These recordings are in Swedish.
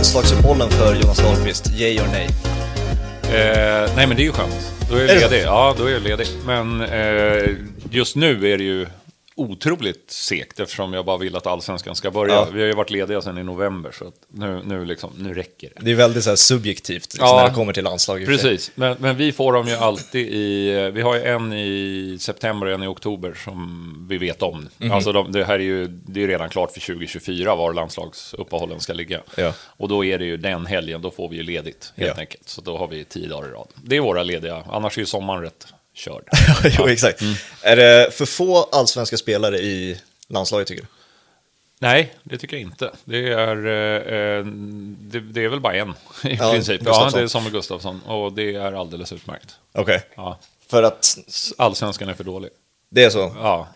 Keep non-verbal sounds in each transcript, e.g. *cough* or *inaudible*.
landslagsuppehållen för Jonas Dahlqvist? Yay or nej? Eh, nej men det är ju skönt. Då är jag ledig. Ja, då är jag ledig. Men eh, just nu är det ju otroligt segt eftersom jag bara vill att allsvenskan ska börja. Ja. Vi har ju varit lediga sedan i november så nu, nu, liksom, nu räcker det. Det är väldigt så subjektivt liksom, Ja. när det kommer till landslag. Precis, men, men vi får dem ju alltid i... Vi har ju en i september och en i oktober som vi vet om. Mhm. Alltså de, det här är ju det är redan klart för 2024 var landslagsuppehållen ska ligga. Ja. Och då är det ju den helgen, då får vi ju ledigt helt enkelt. Så då har vi tio dagar i rad. Det är våra lediga, annars är ju sommaren rätt körd. *laughs* jo, exakt. Mm. Är det för få allsvenska spelare i landslaget tycker du? Nej, det tycker jag inte. Det är, eh, eh, det, det är väl bara en i Ja, princip. Ja, det är Samuel Gustafsson och det är alldeles utmärkt. Okej. Ja. För att Allsvenskan är för dålig. det är så? Ja,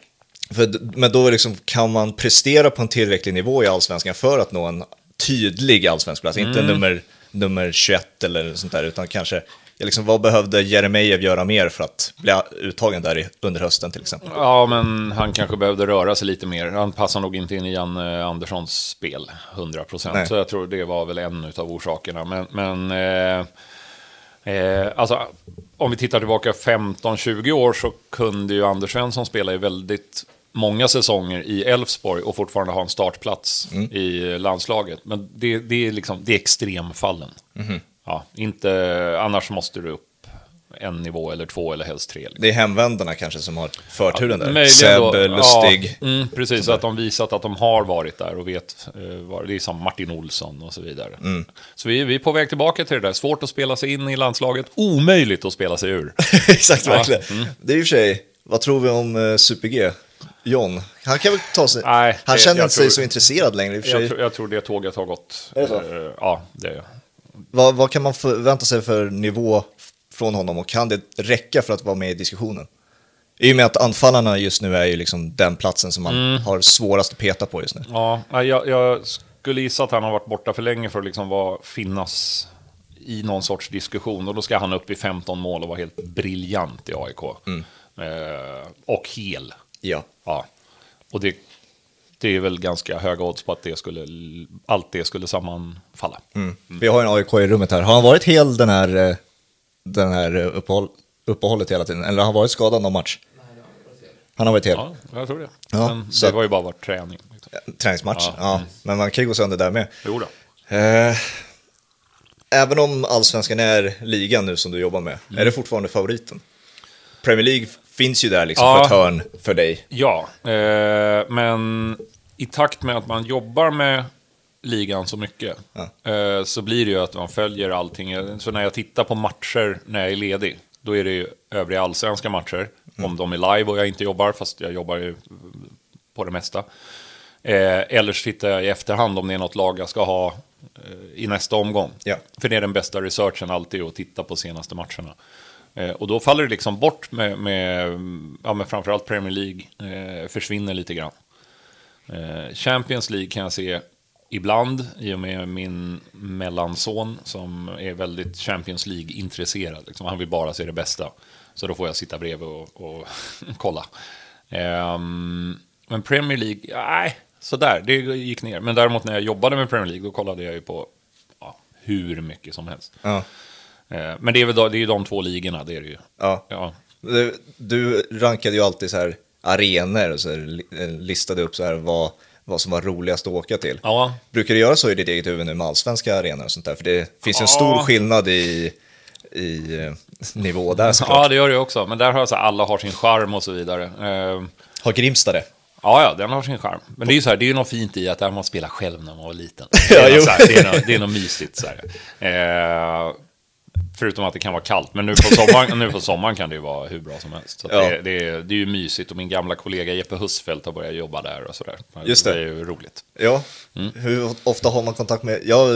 För, men då liksom, kan man prestera på en tillräcklig nivå i allsvenskan för att nå en tydlig allsvensk plats? Inte Mm. nummer, nummer 21 eller sånt där, utan kanske, ja, liksom, vad behövde Jeremejeff göra mer för att bli uttagen där i, under hösten till exempel? Ja, men han kanske behövde röra sig lite mer. Han passar nog inte in i Janne Anderssons spel, 100 Nej. procent. Så jag tror det var väl en av orsakerna. Men, men eh, eh, alltså, om vi tittar tillbaka 15-20 år så kunde ju Anders Svensson spela i väldigt många säsonger i Elfsborg och fortfarande ha en startplats i landslaget. Men det, det, är liksom, det är extremfallen. Ja, inte, annars måste du upp en nivå eller två eller helst tre. liksom. Det är hemvändarna kanske som har förturen där. Möjligen Seb, då, Lustig. Ja, mm, precis, så att de visat att de har varit där och vet. Eh, var, det är som Martin Olsson och så vidare. Mm. Så vi, vi är på väg tillbaka till det där. Svårt att spela sig in i landslaget, omöjligt att spela sig ur. *laughs* Exakt, Ja, verkligen. mm. Det är i och för sig, vad tror vi om uh, Super-G? John, han kan väl ta sig... Nej, han det- känner jag inte sig så intresserad längre. Jag, tror- jag tror det tåget har gått. Är det så? Eh, ja, det Vad, vad kan man förvänta sig för nivå från honom och kan det räcka för att vara med i diskussionen? I och med att anfallarna just nu är ju liksom den platsen som man Mm. har svårast att peta på just nu. Ja, jag, jag skulle gissa att han har varit borta för länge för att liksom vara, finnas i någon sorts diskussion. Och då ska han upp i 15 mål och vara helt briljant i AIK. Eh, och hel. Ja. Ja. Och det, det är väl ganska höga odds på att det skulle, allt det skulle sammanfalla. Mm. Vi har en AIK i rummet här. Har han varit hel den här, eh, den här eh, uppehåll, uppehållet hela tiden? Eller har han varit skadad någon match? Han har varit hel. Ja, jag tror det. Ja, Men så det var ju bara varit träning. Liksom. Träningsmatch, ja. Ja. Men man kan ju gå sönder där med. Jo då. Eh, även om allsvenskan är ligan nu som du jobbar med, Mm. är det fortfarande favoriten? Premier League finns ju där liksom Ja. på ett hörn för dig. Ja, eh, men i takt med att man jobbar med ligan så mycket eh, så blir det ju att man följer allting. Så när jag tittar på matcher när jag är ledig, då är det ju övriga allsvenska matcher. Om de är live och jag inte jobbar, fast jag jobbar ju på det mesta. Eh, eller så tittar jag i efterhand om det är något lag jag ska ha eh, i nästa omgång. Ja. För det är den bästa researchen alltid att titta på senaste matcherna. Eh, och då faller det liksom bort med, med, ja, med framförallt Premier League, försvinner lite grann. Eh, Champions League kan jag se ibland, i och med min mellanson som är väldigt Champions League-intresserad. Liksom, han vill bara se det bästa. Så då får jag sitta bredvid och, och *laughs* kolla. Ehm, men Premier League, nej, sådär, det gick ner. Men däremot när jag jobbade med Premier League, då kollade jag ju på ja, hur mycket som helst. Ja. Eh, men det är, väl, då- det är ju de två ligorna, det är det ju. Ja. Ja. Du, du rankade ju alltid så här arenor och så eh, listade upp så här vad, vad som var roligast att åka till. Ja, Brukar du göra så i ditt eget huvud nu med allsvenska arenor och sånt där? För det finns ju en Ja. stor skillnad i, i eh, nivå där ja, såklart. det gör det också. Men där har jag så här, alla har sin charm och så vidare. Eh, Har Grimsta det? Ja, ja, den har sin charm. Men det är ju så här, det är ju något fint i att där man spelar själv när man var liten. *laughs* Det Ja, är, jo. något, så här, det är, något, det är något mysigt. Så. Eh, förutom att det kan vara kallt. Men nu på sommaren, *laughs* nu på sommaren kan det ju vara hur bra som helst. Ja. det, det, är, det är ju mysigt och min gamla kollega Jeppe Husfeldt har börjat jobba där och sådär. Just det. Det är ju roligt. Ja. Mm. Hur ofta har man kontakt med... Ja,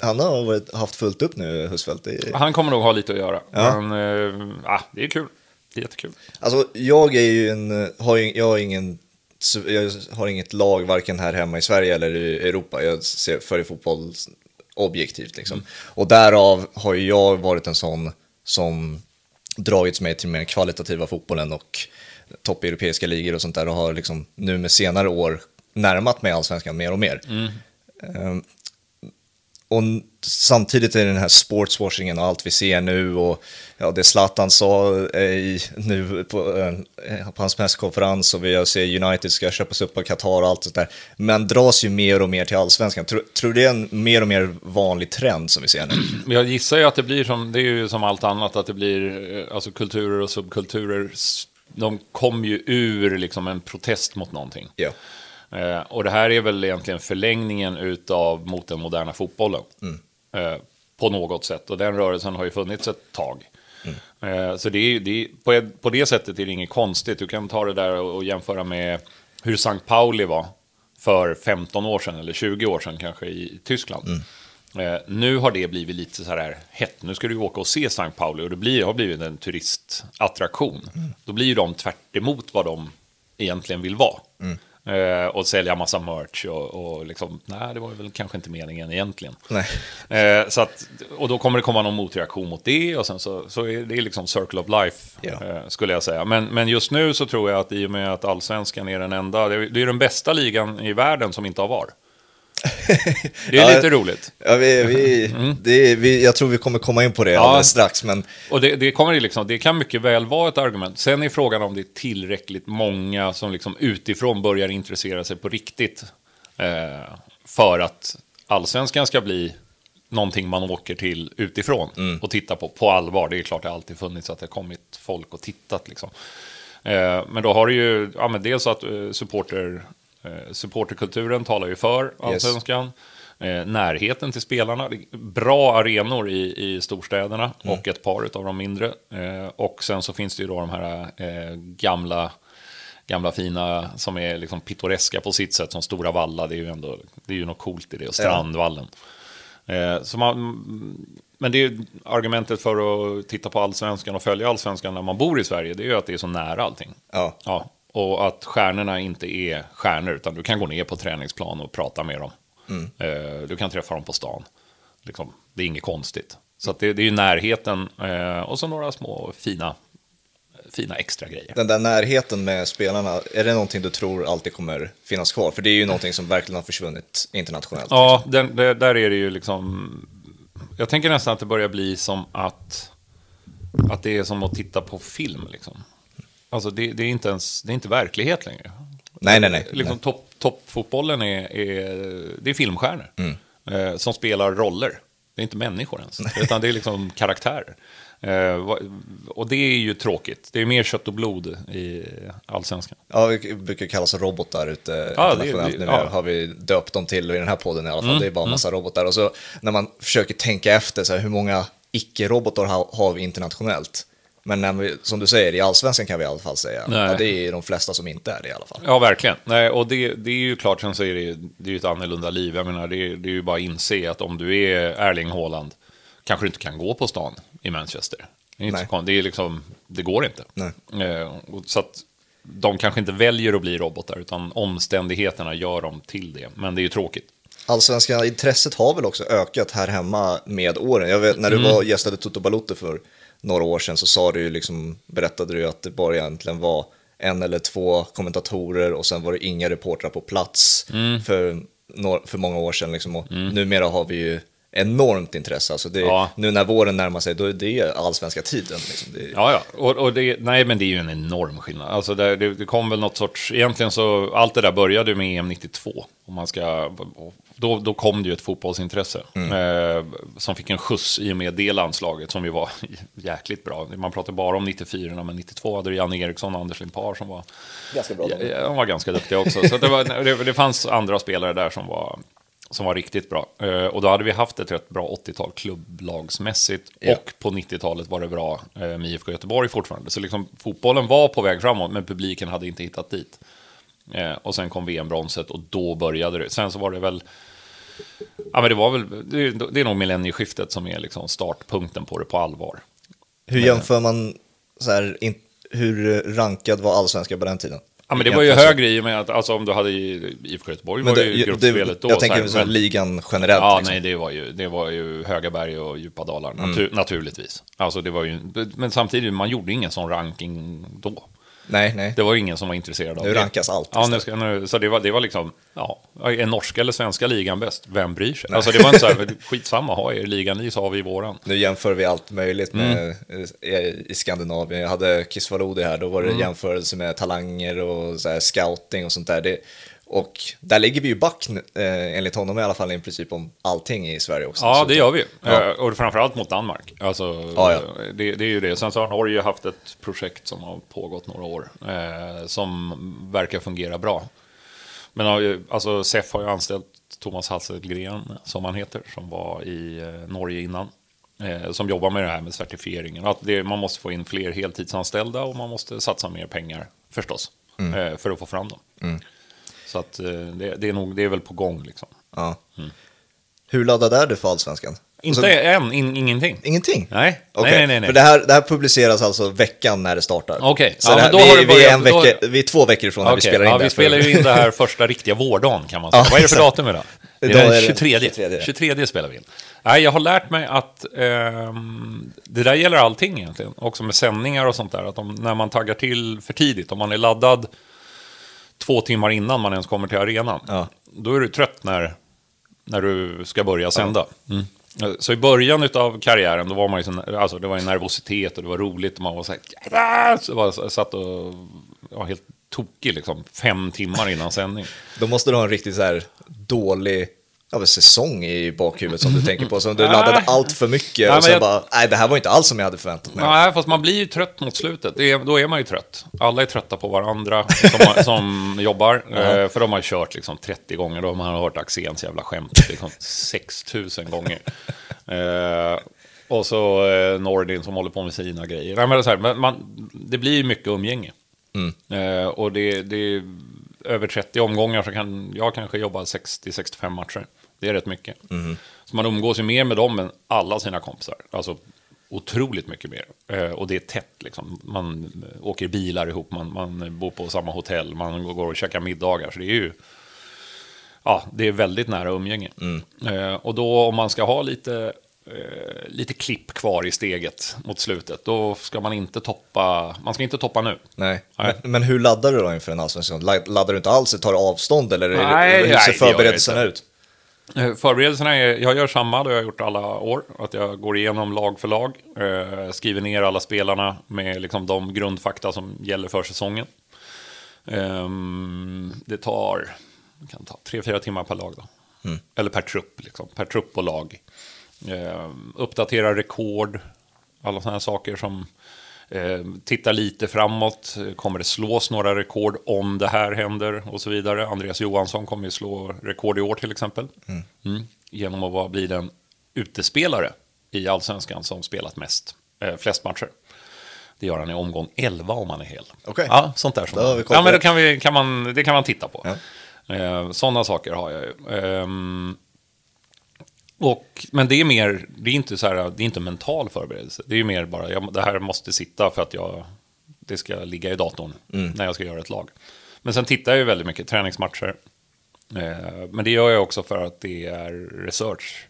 han har varit, haft fullt upp nu, Husfeldt. Är... Han kommer nog ha lite att göra. Ja. Men eh, ah, det är kul. Det är jättekul. Alltså, jag är ju en... Har ju, jag har ingen... Jag har inget lag varken här hemma i Sverige eller i Europa. Jag ser, följer fotboll objektivt liksom. Och därav har ju jag varit en sån som dragits med till mer kvalitativa fotbollen och toppeuropeiska ligor och sånt där och har liksom nu med senare år närmat mig allsvenskan mer och mer. Mm. Och samtidigt är det den här sportswashingen och allt vi ser nu och ja, det Zlatan sa eh, i, nu på, eh, på hans presskonferens och vi ser United ska köpas upp av Qatar och allt sånt där. Men dras ju mer och mer till allsvenskan. Tror, tror du det är en mer och mer vanlig trend som vi ser nu? *clears throat* Jag gissar ju att det blir som, det är ju som allt annat, att det blir, eh, alltså kulturer och subkulturer, de kom ju ur liksom en protest mot någonting. Ja. Eh, och det här är väl egentligen förlängningen utav mot den moderna fotbollen. Eh, på något sätt. Och den rörelsen har ju funnits ett tag. Eh, så det är, det är, på, på det sättet är det inget konstigt. Du kan ta det där och, och jämföra med hur St. Pauli var för 15 år sedan, eller 20 år sedan kanske i Tyskland. Eh, nu har det blivit lite så här hett. Nu ska du åka och se St. Pauli och det blir, har blivit en turistattraktion. Då blir ju de tvärt emot vad de egentligen vill vara. Eh, och sälja massa merch och, och liksom, nej det var väl kanske inte meningen egentligen. Eh, så att, och då kommer det komma någon motreaktion mot det och sen så, så är det liksom circle of life Ja. eh, skulle jag säga. Men, men just nu så tror jag att i och med att allsvenskan är den enda, det är, det är den bästa ligan i världen som inte har VAR. Det är Ja, lite roligt. Ja, vi, vi, det, är- vi, jag tror vi kommer komma in på det Mm. Ja. alldeles strax, men Och det, det, kommer liksom, det kan mycket väl vara ett argument. Sen är frågan om det är tillräckligt många som liksom utifrån börjar intressera sig på riktigt eh, för att allsvenskan ska bli någonting man åker till utifrån och tittar på på allvar. Det är klart det har alltid funnits att det har kommit folk och tittat. Liksom. Eh, men då har det ju, ja, men dels att eh, supporter, eh, supporterkulturen talar ju för allsvenskan. Eh, närheten till spelarna, bra arenor i, i storstäderna och ett par av de mindre. Eh, och sen så finns det ju då de här eh, gamla, gamla fina som är liksom pittoreska på sitt sätt, som Stora Valla. Det är ju ändå det är ju något coolt i det, och Strandvallen. Eh, så man, men det är ju argumentet för att titta på allsvenskan och följa allsvenskan när man bor i Sverige, det är ju att det är så nära allting. ja. Ja, och att stjärnorna inte är stjärnor, utan du kan gå ner på träningsplan och prata med dem. Eh, Du kan träffa dem på stan. Liksom, det är inget konstigt. Så det, det är ju närheten eh, och så några små fina, fina extra grejer. Den där närheten med spelarna, är det någonting du tror alltid kommer finnas kvar? För det är ju någonting som verkligen har försvunnit internationellt. Ja, den, det, där är det ju liksom... Jag tänker nästan att det börjar bli som att... Att det är som att titta på film, liksom. Alltså, det, det är inte ens... Det är inte verklighet längre. Nej, nej, nej. Liksom topp, toppfotbollen är, är, det är filmstjärnor eh, som spelar roller. Det är inte människor ens, utan det är liksom karaktärer. Eh, och det är ju tråkigt. Det är mer kött och blod i allsvenskan. Ja, vi brukar kallas robotar ute Ja, det- internationellt. det- nu ja. Mm, har vi döpt dem till i den här podden i alla fall. Det är bara en massa robotar. Och så när man försöker tänka efter, så här, hur många icke-robotar har vi internationellt? Men när vi, som du säger, i allsvenskan kan vi i alla fall säga Nej. ja, det är de flesta som inte är det i alla fall. Ja, verkligen. Nej, och det, det är ju klart, sen så är det, det är ju ett annorlunda liv. Jag menar, det, det är ju bara att inse att om du är Erling Haaland, kanske du inte kan gå på stan i Manchester. Det är, inte så det är liksom, det går inte. Nej. Eh, så att de kanske inte väljer att bli robotar, utan omständigheterna gör dem till det. Men det är ju tråkigt. Allsvenska intresset har väl också ökat här hemma med åren. Jag vet, när du Mm. var gästade Toto Balotto för några år sedan så sa du liksom, berättade du att det bara egentligen var en eller två kommentatorer och sen var det inga reportrar på plats Mm. för, för många år sedan. Liksom. Och Numera har vi ju enormt intresse. Alltså det, Ja. Nu när våren närmar sig, då är det allsvenska tiden. Liksom. Det, Ja, ja. Och, och det, nej, men det är ju en enorm skillnad. Alltså det, det, kom väl något sorts... Egentligen så... Allt det där började med EM 92. Om man ska, då, då kom det ju ett fotbollsintresse. Eh, som fick en skjuts i och med det landslaget som ju var *laughs* jäkligt bra. Man pratar bara om 94, men 92 hade du Janne Eriksson och Anders Limpar som var... Ganska bra. Ja, de var ganska duktiga också. Så det, var, det fanns andra spelare där som var, som var riktigt bra. Eh, och då hade vi haft ett rätt bra 80-tal klubblagsmässigt. Ja. Och på 90-talet var det bra eh, med IFK Göteborg fortfarande. Så liksom, fotbollen var på väg framåt, men publiken hade inte hittat dit. Eh, och sen kom VM-bronset och då började det. Sen så var det väl... Ja, men det var väl... Det, det är nog millennieskiftet som är liksom startpunkten på det på allvar. Hur jämför man, så här, in, hur rankad var allsvenska på den tiden? Ja, men det var ju högre i och med att alltså, om du hade i IFK Göteborg var det, ju gruppspelet då. jag tänker så här, men- ligan generellt. Ja, liksom. nej, det var ju, det var ju höga berg och djupa dalar, Mm. natu- naturligtvis. Alltså, det var ju, men samtidigt, man gjorde ingen sån ranking då. Nej, nej. Det var ingen som var intresserad av Nu det. rankas allt Ja, nu ska, nu, så det var, det var liksom, ja, är norska eller svenska ligan bäst? Vem bryr sig? Alltså det var inte så här, *laughs* skitsamma, ha er ligan ni så har vi våran. Nu jämför vi allt möjligt med, Mm. i, i Skandinavien. Jag hade Kisvalodi här, då var det Mm. jämförelse med talanger och så här, scouting och sånt där. Det, och där ligger vi ju back, eh, enligt honom i alla fall, i princip om allting i Sverige också. Ja, det gör vi. Ja. Eh, Och framförallt mot Danmark. Alltså, Ja, ja. Det, det är ju det. Sen så har Norge haft ett projekt som har pågått några år, eh, som verkar fungera bra. Men alltså, SEF har ju anställt Thomas Hasselgren, som han heter, som var i eh, Norge innan. Eh, som jobbar med det här med certifieringen. Att det, man måste få in fler heltidsanställda och man måste satsa mer pengar, förstås, eh, för att få fram dem. Så att, eh, det, det, är nog, det är väl på gång liksom. Ja. Mm. Hur laddad är du för Allsvenskan? Inte Alltså, än, in, ingenting. Ingenting? Nej, Okej, nej, nej, nej. För det här, det här publiceras alltså veckan när det startar. Okej, Så ja, här, har vi, vi, är en börjat- vecka, då- vi är två veckor ifrån när vi spelar in ja, det. vi spelar ju in det här *laughs* första riktiga vårdagen kan man säga. Ja, Vad är det för datum idag? Det är den är det 23. 23. 23 spelar vi in. Nej, jag har lärt mig att ehm, det där gäller allting egentligen. Också med sändningar och sånt där. Att om, när man taggar till för tidigt, om man är laddad två timmar innan man ens kommer till arenan. Ja. Då är du trött när, när du ska börja sända. Mm. Så i början av karriären, då var man ju så, alltså det var en nervositet och det var roligt och man var så här, så var, satt och var helt tokig liksom, fem timmar innan sändning. Då måste du ha en riktigt så här dålig ja, men säsong i bakhuvudet som du tänker på. Som du laddade allt för mycket Nej, och sen jag- bara, nej det här var inte alls som jag hade förväntat mig. Nej, fast man blir ju trött mot slutet. Är, då är man ju trött. Alla är trötta på varandra som, *laughs* som jobbar. Eh, för de har kört liksom 30 gånger. Man har hört Axéns jävla skämt liksom 6000 gånger. Eh, och så eh, Nordin som håller på med sina grejer. Nej, men det, så här, men man, det blir ju mycket umgänge. Eh, och det, det är över 30 omgångar så kan jag kanske jobba 60-65 matcher. Det är rätt mycket. Så man umgås ju mer med dem än alla sina kompisar. Alltså otroligt mycket mer. Eh, och det är tätt liksom. Man eh, åker bilar ihop, man, man bor på samma hotell, man går och käkar middagar. Så det är ju... Ja, det är väldigt nära umgänge. Eh, och då om man ska ha lite, lite klipp kvar i steget mot slutet, då ska man inte toppa, man ska inte toppa nu. Nej. Nej. Men, men hur laddar du då inför en allsvenskan? La- Laddar du inte alls, tar du avstånd eller Nej, hur ser förberedelserna ut? Eh, Förberedelserna är, jag gör samma, det har jag gjort alla år. Att jag går igenom lag för lag, eh, skriver ner alla spelarna med liksom de grundfakta som gäller för säsongen. Ehm, det tar, kan ta tre, fyra timmar per lag då. Eller per trupp, liksom. per trupp och lag. Ehm, uppdatera rekord, alla sådana här saker som eh, tittar lite framåt. Kommer det slås några rekord om det här händer och så vidare. Andreas Johansson kommer ju slå rekord i år till exempel. Mm. Genom att bli den utespelare i allsvenskan som spelat mest, eh, flest matcher. Det gör han i omgång 11 om han är hel. Okej. Ja, sånt där. Som Då koll ja, men det. då kan, vi, kan man, det kan man titta på. Ja. Eh, sådana saker har jag ju. Ehm, och, men det är mer, det är inte så här, det är inte mental förberedelse. Det är mer bara, jag, det här måste sitta för att jag, det ska ligga i datorn när jag ska göra ett lag. Men sen tittar jag ju väldigt mycket träningsmatcher. Eh, men det gör jag också för att det är research.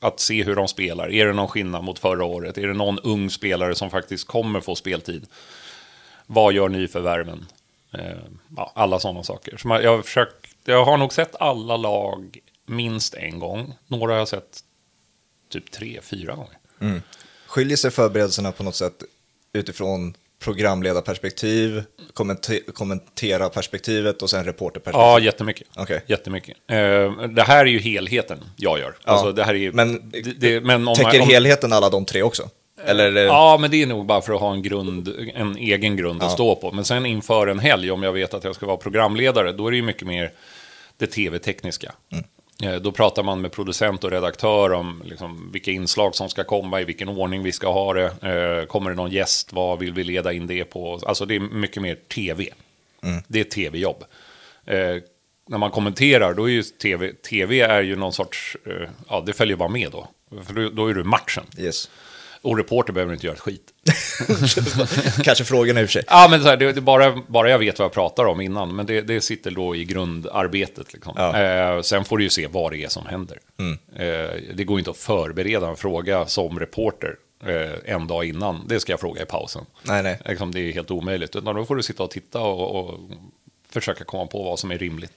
Att se hur de spelar. Är det någon skillnad mot förra året? Är det någon ung spelare som faktiskt kommer få speltid? Vad gör nyförvärven? Eh, ja, alla sådana saker. Så man, jag, har försökt, jag har nog sett alla lag minst en gång. Några har jag sett typ tre, fyra gånger. Skiljer sig förberedelserna på något sätt utifrån programledarperspektiv, kommenter- kommentera perspektivet och sen reporterperspektiv? Ja, jättemycket. Okej. jättemycket. Eh, det här är ju helheten jag gör. Ja, Alltså, det här är ju, men det, det, men om, Täcker om, helheten alla de tre också? Eller det... Ja, men det är nog bara för att ha en, grund, en egen grund att Ja. stå på. Men sen inför en helg, om jag vet att jag ska vara programledare, då är det ju mycket mer det tv-tekniska. Eh, Då pratar man med producent och redaktör om liksom, vilka inslag som ska komma, i vilken ordning vi ska ha det. Eh, Kommer det någon gäst, vad vill vi leda in det på? Alltså det är mycket mer tv. Det är tv-jobb. Eh, när man kommenterar, då är ju tv, tv är ju någon sorts, eh, ja det följer bara med då. För då, då är du matchen. Yes. Och reporter behöver inte göra ett skit. *laughs* Kanske frågorna i och för sig. Ja, men så här, det, det bara, bara jag vet vad jag pratar om innan, men det, det sitter då i grundarbetet. Liksom. Ja. Eh, sen får du ju se vad det är som händer. Eh, det går inte att förbereda en fråga som reporter eh, en dag innan. Det ska jag fråga i pausen. Nej, nej. Liksom, det är helt omöjligt. Utan då får du sitta och titta och, och försöka komma på vad som är rimligt.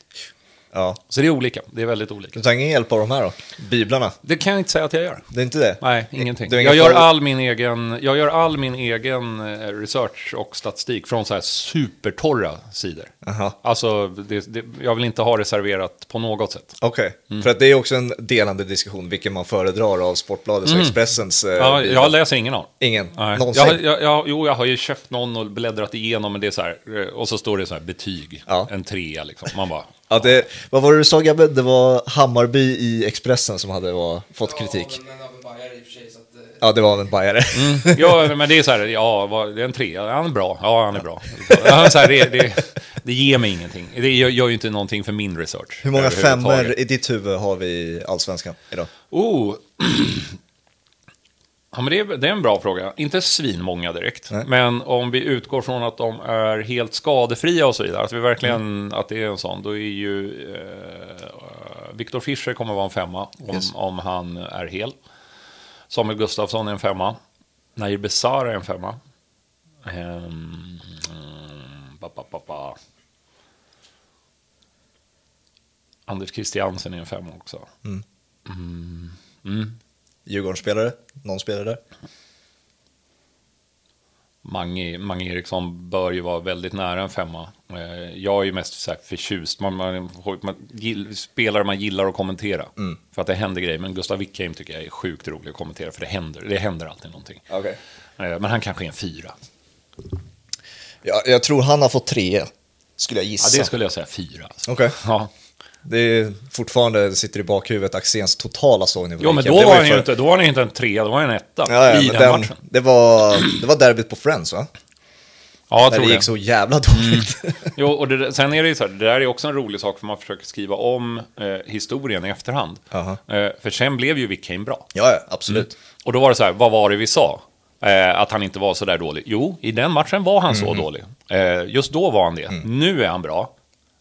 Ja. Så det är olika. Det är väldigt olika. Du tar ingen hjälp av de här då? Biblarna? Det kan jag inte säga att jag gör. Det är inte det? Nej, ingenting. Ingen Jag gör, fall- all min egen, jag gör all min egen eh, research och statistik från så här supertorra sidor. Aha. Alltså, det, det, jag vill inte ha reserverat på något sätt. Okej, Mm. för att det är också en delande diskussion vilken man föredrar av Sportbladets och Expressens eh, Mm. Ja, jag läser ingen av. Ingen? Nej. Någonsin? Jag, jag, jag, jo, jag har ju köpt någon och bläddrat igenom, men det är så här, eh, och så står det så här betyg, Ja. en trea liksom. Man bara, Ja, det, vad var det du sa Gabbe? Det var Hammarby i Expressen som hade var, fått kritik. Ja, eh, Ja, det var en bajare. Mm. ja, men det är så här, ja, det är en trea, han är bra, ja, han är bra. Så här, det, det, det ger mig ingenting. Det gör, gör ju inte någonting för min research. Hur många femmor i ditt huvud har vi i Allsvenskan idag? Oh. *clears throat* Ja, men det, är, det är en bra fråga. Inte svinmånga direkt. Nej. Men om vi utgår från att de är helt skadefria och så vidare. Att vi verkligen, att det är en sån. Då är ju eh, Viktor Fischer kommer vara en femma. Om, Yes. om han är hel. Samuel Gustafsson är en femma. Nair Besara är en femma. Ehm, ba, ba, ba. Anders Christiansen är en femma också. Djurgårdsspelare? Någon spelare där? Mange, Mange Eriksson bör ju vara väldigt nära en femma. Eh, Jag är ju mest så här förtjust. Man, man, man gill, spelare man gillar att kommentera. För att det händer grejer. Men Gustav Wickheim tycker jag är sjukt rolig att kommentera. För det händer, det händer alltid någonting. Okej. Eh, Men han kanske är en fyra. Ja, jag tror han har fått tre, skulle jag Ja, gissa. det skulle jag säga fyra. Alltså. Okej. Ja. Det är fortfarande, det sitter i bakhuvudet, Axéns totala sågnivå. Jo, men då var, ju han ju för- inte, då var han inte en trea, då var han en etta. Ja, ja, I den, den, matchen. det, var, det var derbyt på Friends va? Ja, jag tror det gick så jävla dåligt. Jo, och det, sen är det ju så här, det där är också en rolig sak för man försöker skriva om eh, historien i efterhand. Aha. Eh, för sen blev ju Wickheim bra. ja, ja, absolut. Och då var det så här, vad var det vi sa? Eh, att han inte var så där dålig. Jo, i den matchen var han Mm. så dålig. Eh, just då var han det. Nu är han bra.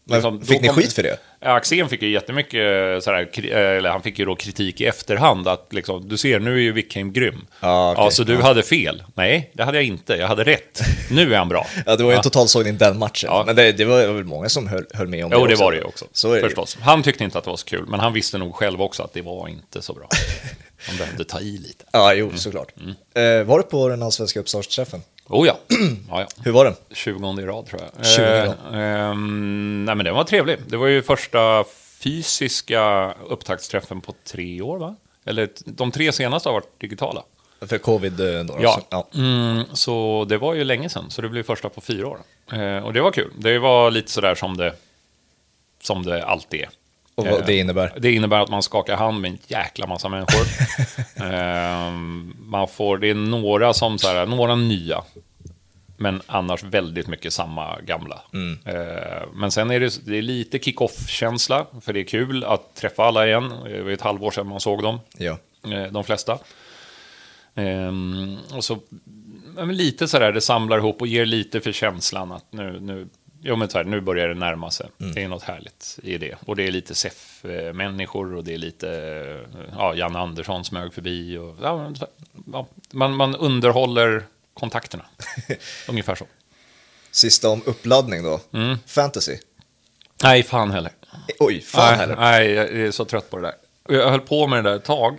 Liksom, fick ni kom- skit för det? Ja, Axén fick ju jättemycket, så här, kri- eh, eller han fick ju då kritik i efterhand att liksom, du ser, nu är ju Wickheim grym. Ja, okej. ja, så du hade fel. Nej, det hade jag inte. Jag hade rätt. Nu är han bra. *laughs* Ja, det var ju en totalsågning den matchen. Ja. Men det, det var väl många som höll, höll med om det Jo, det var det ju också. Så är det förstås. Han tyckte inte att det var så kul, men han visste nog själv också att det var inte så bra. *laughs* Han behövde ta i lite. Ja, jo, såklart. Eh, var du på den allsvenska uppstartsträffen? Oh ja. *clears throat* ja, ja. Hur var den? 20 i rad tror jag. 20 i rad. Eh, ehm, nej men den var trevlig. Det var ju första fysiska upptaktsträffen på tre år va? Eller de tre senaste har varit digitala. För covid eh, då? Ja, alltså. ja. Mm, så det var ju länge sedan. Så det blev första på fyra år. Eh, och det var kul. Det var lite sådär som det, som det alltid är. Och vad Eh, det innebär? Det innebär att man skakar hand med en jäkla massa människor. *laughs* Ehm, man får, det är några som så här, några nya. Men annars väldigt mycket samma gamla. Ehm, men sen är det, det är lite kick-off-känsla. För det är kul att träffa alla igen. Det var ett halvår sedan man såg dem. Ja. eh, De flesta. Ehm, och så lite sådär, det samlar ihop och ger lite för känslan att nu, nu, jo, men så här, nu börjar det närma sig. Det är något härligt i det. Och det är lite SEF-människor och det är lite, eh, ja, Jan Andersson smög förbi. Och, ja, ja, man, man underhåller kontakterna. *laughs* Ungefär så. Sista om uppladdning då. Mm. Fantasy. Nej, fan heller. Oj, fan nej, heller. nej, jag är så trött på det där. Jag höll på med det där ett tag.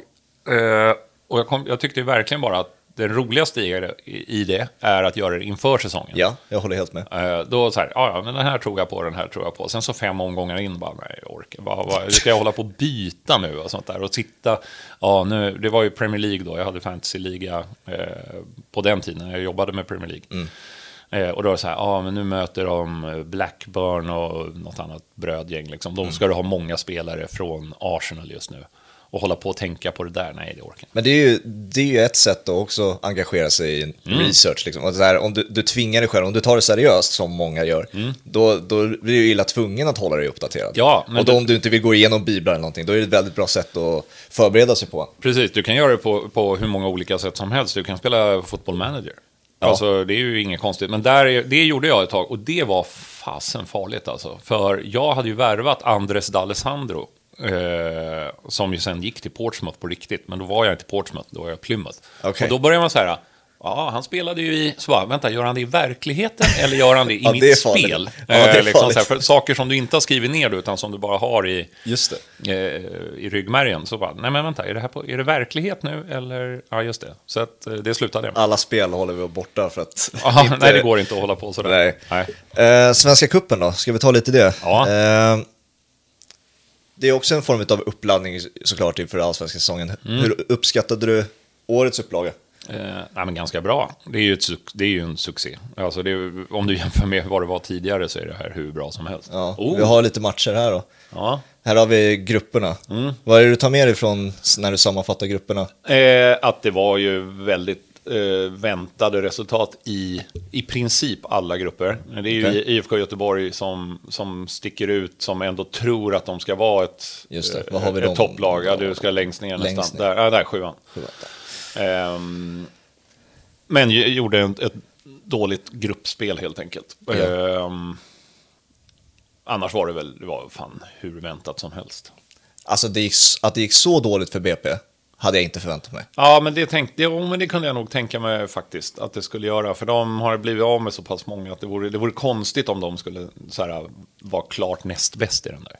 eh, Och jag, kom, jag tyckte verkligen bara att det roligaste i det- är att göra det inför säsongen. Ja, jag håller helt med. Eh, Då så här, ja, men den här tror jag på, den här tror jag på. Sen så fem omgångar in, bara, nej, jag orkar. Vad, vad, ska jag hålla på och byta nu och sånt där? Och sitta, ja, nu, det var ju Premier League då, jag hade fantasy-liga eh, på den tiden, jag jobbade med Premier League. Eh, och då är det så här, ja, men nu möter de Blackburn och något annat brödgäng, liksom. Då ska du ha många spelare från Arsenal just nu. Och hålla på och tänka på det där, nej, det orkar. Men det är ju, det är ju ett sätt att också engagera sig i Mm. research. Liksom. Och så här, om du, du tvingar dig själv, om du tar det seriöst som många gör, då, då blir du illa tvungen att hålla dig uppdaterad. Mm. Ja, och då du- om du inte vill gå igenom biblar eller någonting, då är det ett väldigt bra sätt att förbereda sig på. Precis, du kan göra det på, på hur många olika sätt som helst. Du kan spela fotboll manager. Ja. Alltså, det är ju inget konstigt. Men där, är- det gjorde jag ett tag och det var fasen farligt alltså. För jag hade ju värvat Andres D'Alessandro Eh, som ju sen gick till Portsmouth på riktigt. Men då var jag inte Portsmouth, då var jag Plymouth. Okej. Och då började man så här, ja, han spelade ju i, så bara, vänta, gör han det i verkligheten eller gör han det i *laughs* Ja, mitt det spel? Ja, det är Eh, liksom så här, för saker som du inte har skrivit ner då, utan som du bara har i, Just det. eh, i ryggmärgen. Så bara, nej men vänta, är det, här på, är det verklighet nu eller? Ja, just det. Så att, eh, det slutade. Alla spel håller vi borta för att... *laughs* Aha, inte- Nej, det går inte att hålla på sådär. Nej. Eh, Svenska kuppen då, ska vi ta lite det? Ja. Eh, det är också en form av uppladdning såklart inför allsvenska säsongen. Mm. Hur uppskattade du årets upplaga? Eh, nej, men ganska bra. Det är ju, ett, det är ju en succé. Alltså är, om du *laughs* jämför med vad det var tidigare så är det här hur bra som helst. Ja, Oh, Vi har lite matcher här då. ja. Här har vi grupperna. Mm. Vad är det du tar med dig från när du sammanfattar grupperna? Eh, att det var ju väldigt väntade resultat i, i princip alla grupper. Det är ju Okej. IFK Göteborg som, som sticker ut, som ändå tror att de ska vara ett, eh, ett topplag. Ja, du ska längst ner Längst nästan. ner. Där, ja, där, sjuan. Ehm, men gjorde ett, ett dåligt gruppspel helt enkelt. Ja. Ehm, annars var det väl, det var fan hur väntat som helst. Alltså det gick, att det gick så dåligt för BP hade jag inte förväntat mig. Ja, men det, tänkte, jo, men det kunde jag nog tänka mig faktiskt att det skulle göra. För de har blivit av med så pass många att det vore, det vore konstigt om de skulle så här, vara klart näst bäst i den där.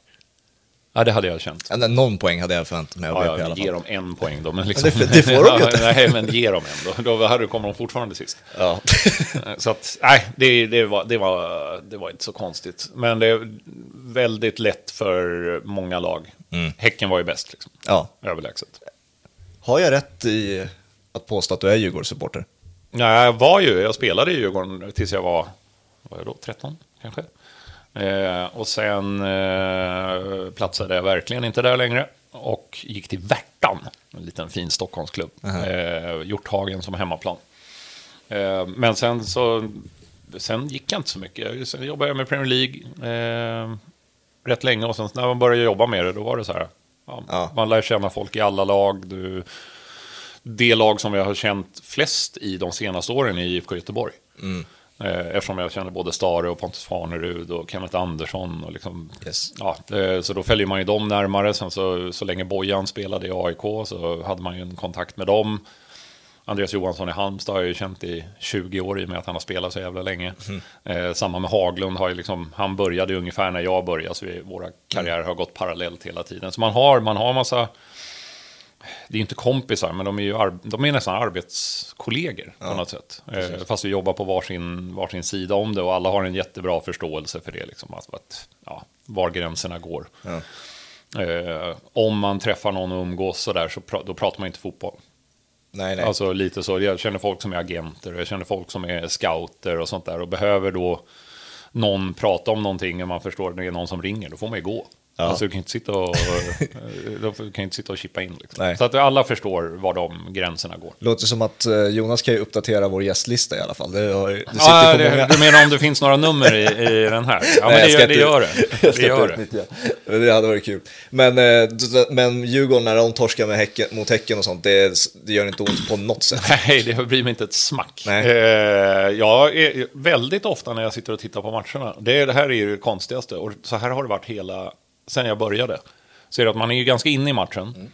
Ja, det hade jag känt. Eller Någon poäng hade jag förväntat mig av Ja, BP i alla ja, fall. ge dem en poäng då. Men liksom, det- det får de ju inte. *laughs* Nej, men ge dem en då. Då hade- kommer de fortfarande sist. Ja. *laughs* Så att, nej, det, det, var, det, var, det var inte så konstigt. Men det är väldigt lätt för många lag. Häcken var ju bäst, liksom. ja. överlägset. Har jag rätt i att påstå att du är Djurgårdssupporter? Ja, jag var ju, jag spelade i Djurgården tills jag var, var jag då, 13 kanske. Eh, och sen eh, platsade jag verkligen inte där längre. Och gick till Värtan, en liten fin Stockholmsklubb. Eh, Hjorthagen som hemmaplan. Eh, men sen så, sen gick jag inte så mycket. Sen jobbade jag med Premier League eh, rätt länge. Och sen när man började jobba med det, då var det så här. Ja, Ja. Man lär känna folk i alla lag. Du, det lag som jag har känt flest i de senaste åren är IFK Göteborg. Eh, Eftersom jag känner både Stare och Pontus Farnerud och Kenneth Andersson. Och liksom, Yes. ja, eh, så då följer man ju dem närmare. Sen så, så länge Bojan spelade i AIK så hade man ju en kontakt med dem. Andreas Johansson i Halmstad har jag ju känt i 20 år i och med att han har spelat så jävla länge. Eh, samma med Haglund, har ju liksom, han började ungefär när jag började, så vi, våra karriärer har gått parallellt hela tiden. Så man har, man har massa, det är inte kompisar, men de är ju de är nästan arbetskollegor på något sätt. Eh, fast vi jobbar på varsin, varsin sida om det och alla har en jättebra förståelse för det, liksom, att, att, ja, var gränserna går. Ja. Eh, om man träffar någon och umgås så där, så pra- då pratar man inte fotboll. Nej, nej. Alltså lite så, jag känner folk som är agenter och jag känner folk som är scouter och sånt där och behöver då någon prata om någonting och man förstår att det är någon som ringer, då får man ju gå. Ja. Alltså du kan inte sitta och, då kan ju inte sitta och chippa in. Liksom. Så att alla förstår var de gränserna går. Låter som att eh, Jonas kan ju uppdatera vår gästlista i alla fall. Det, har, Ja, på det, du menar om det finns några nummer i, i den här? Ja, *laughs* Nej, men det, det inte- gör det. *laughs* Det gör det. Det hade varit kul. Men, eh, men Djurgården, när de torskar med häcken, mot Häcken och sånt, det, det gör inte ont på något sätt. *laughs* Nej, det bryr mig inte ett smack. Nej. Eh, jag är väldigt ofta när jag sitter och tittar på matcherna, det, det här är ju det konstigaste, och så här har det varit hela, sen jag började. Så är det att man är ju ganska inne i matchen.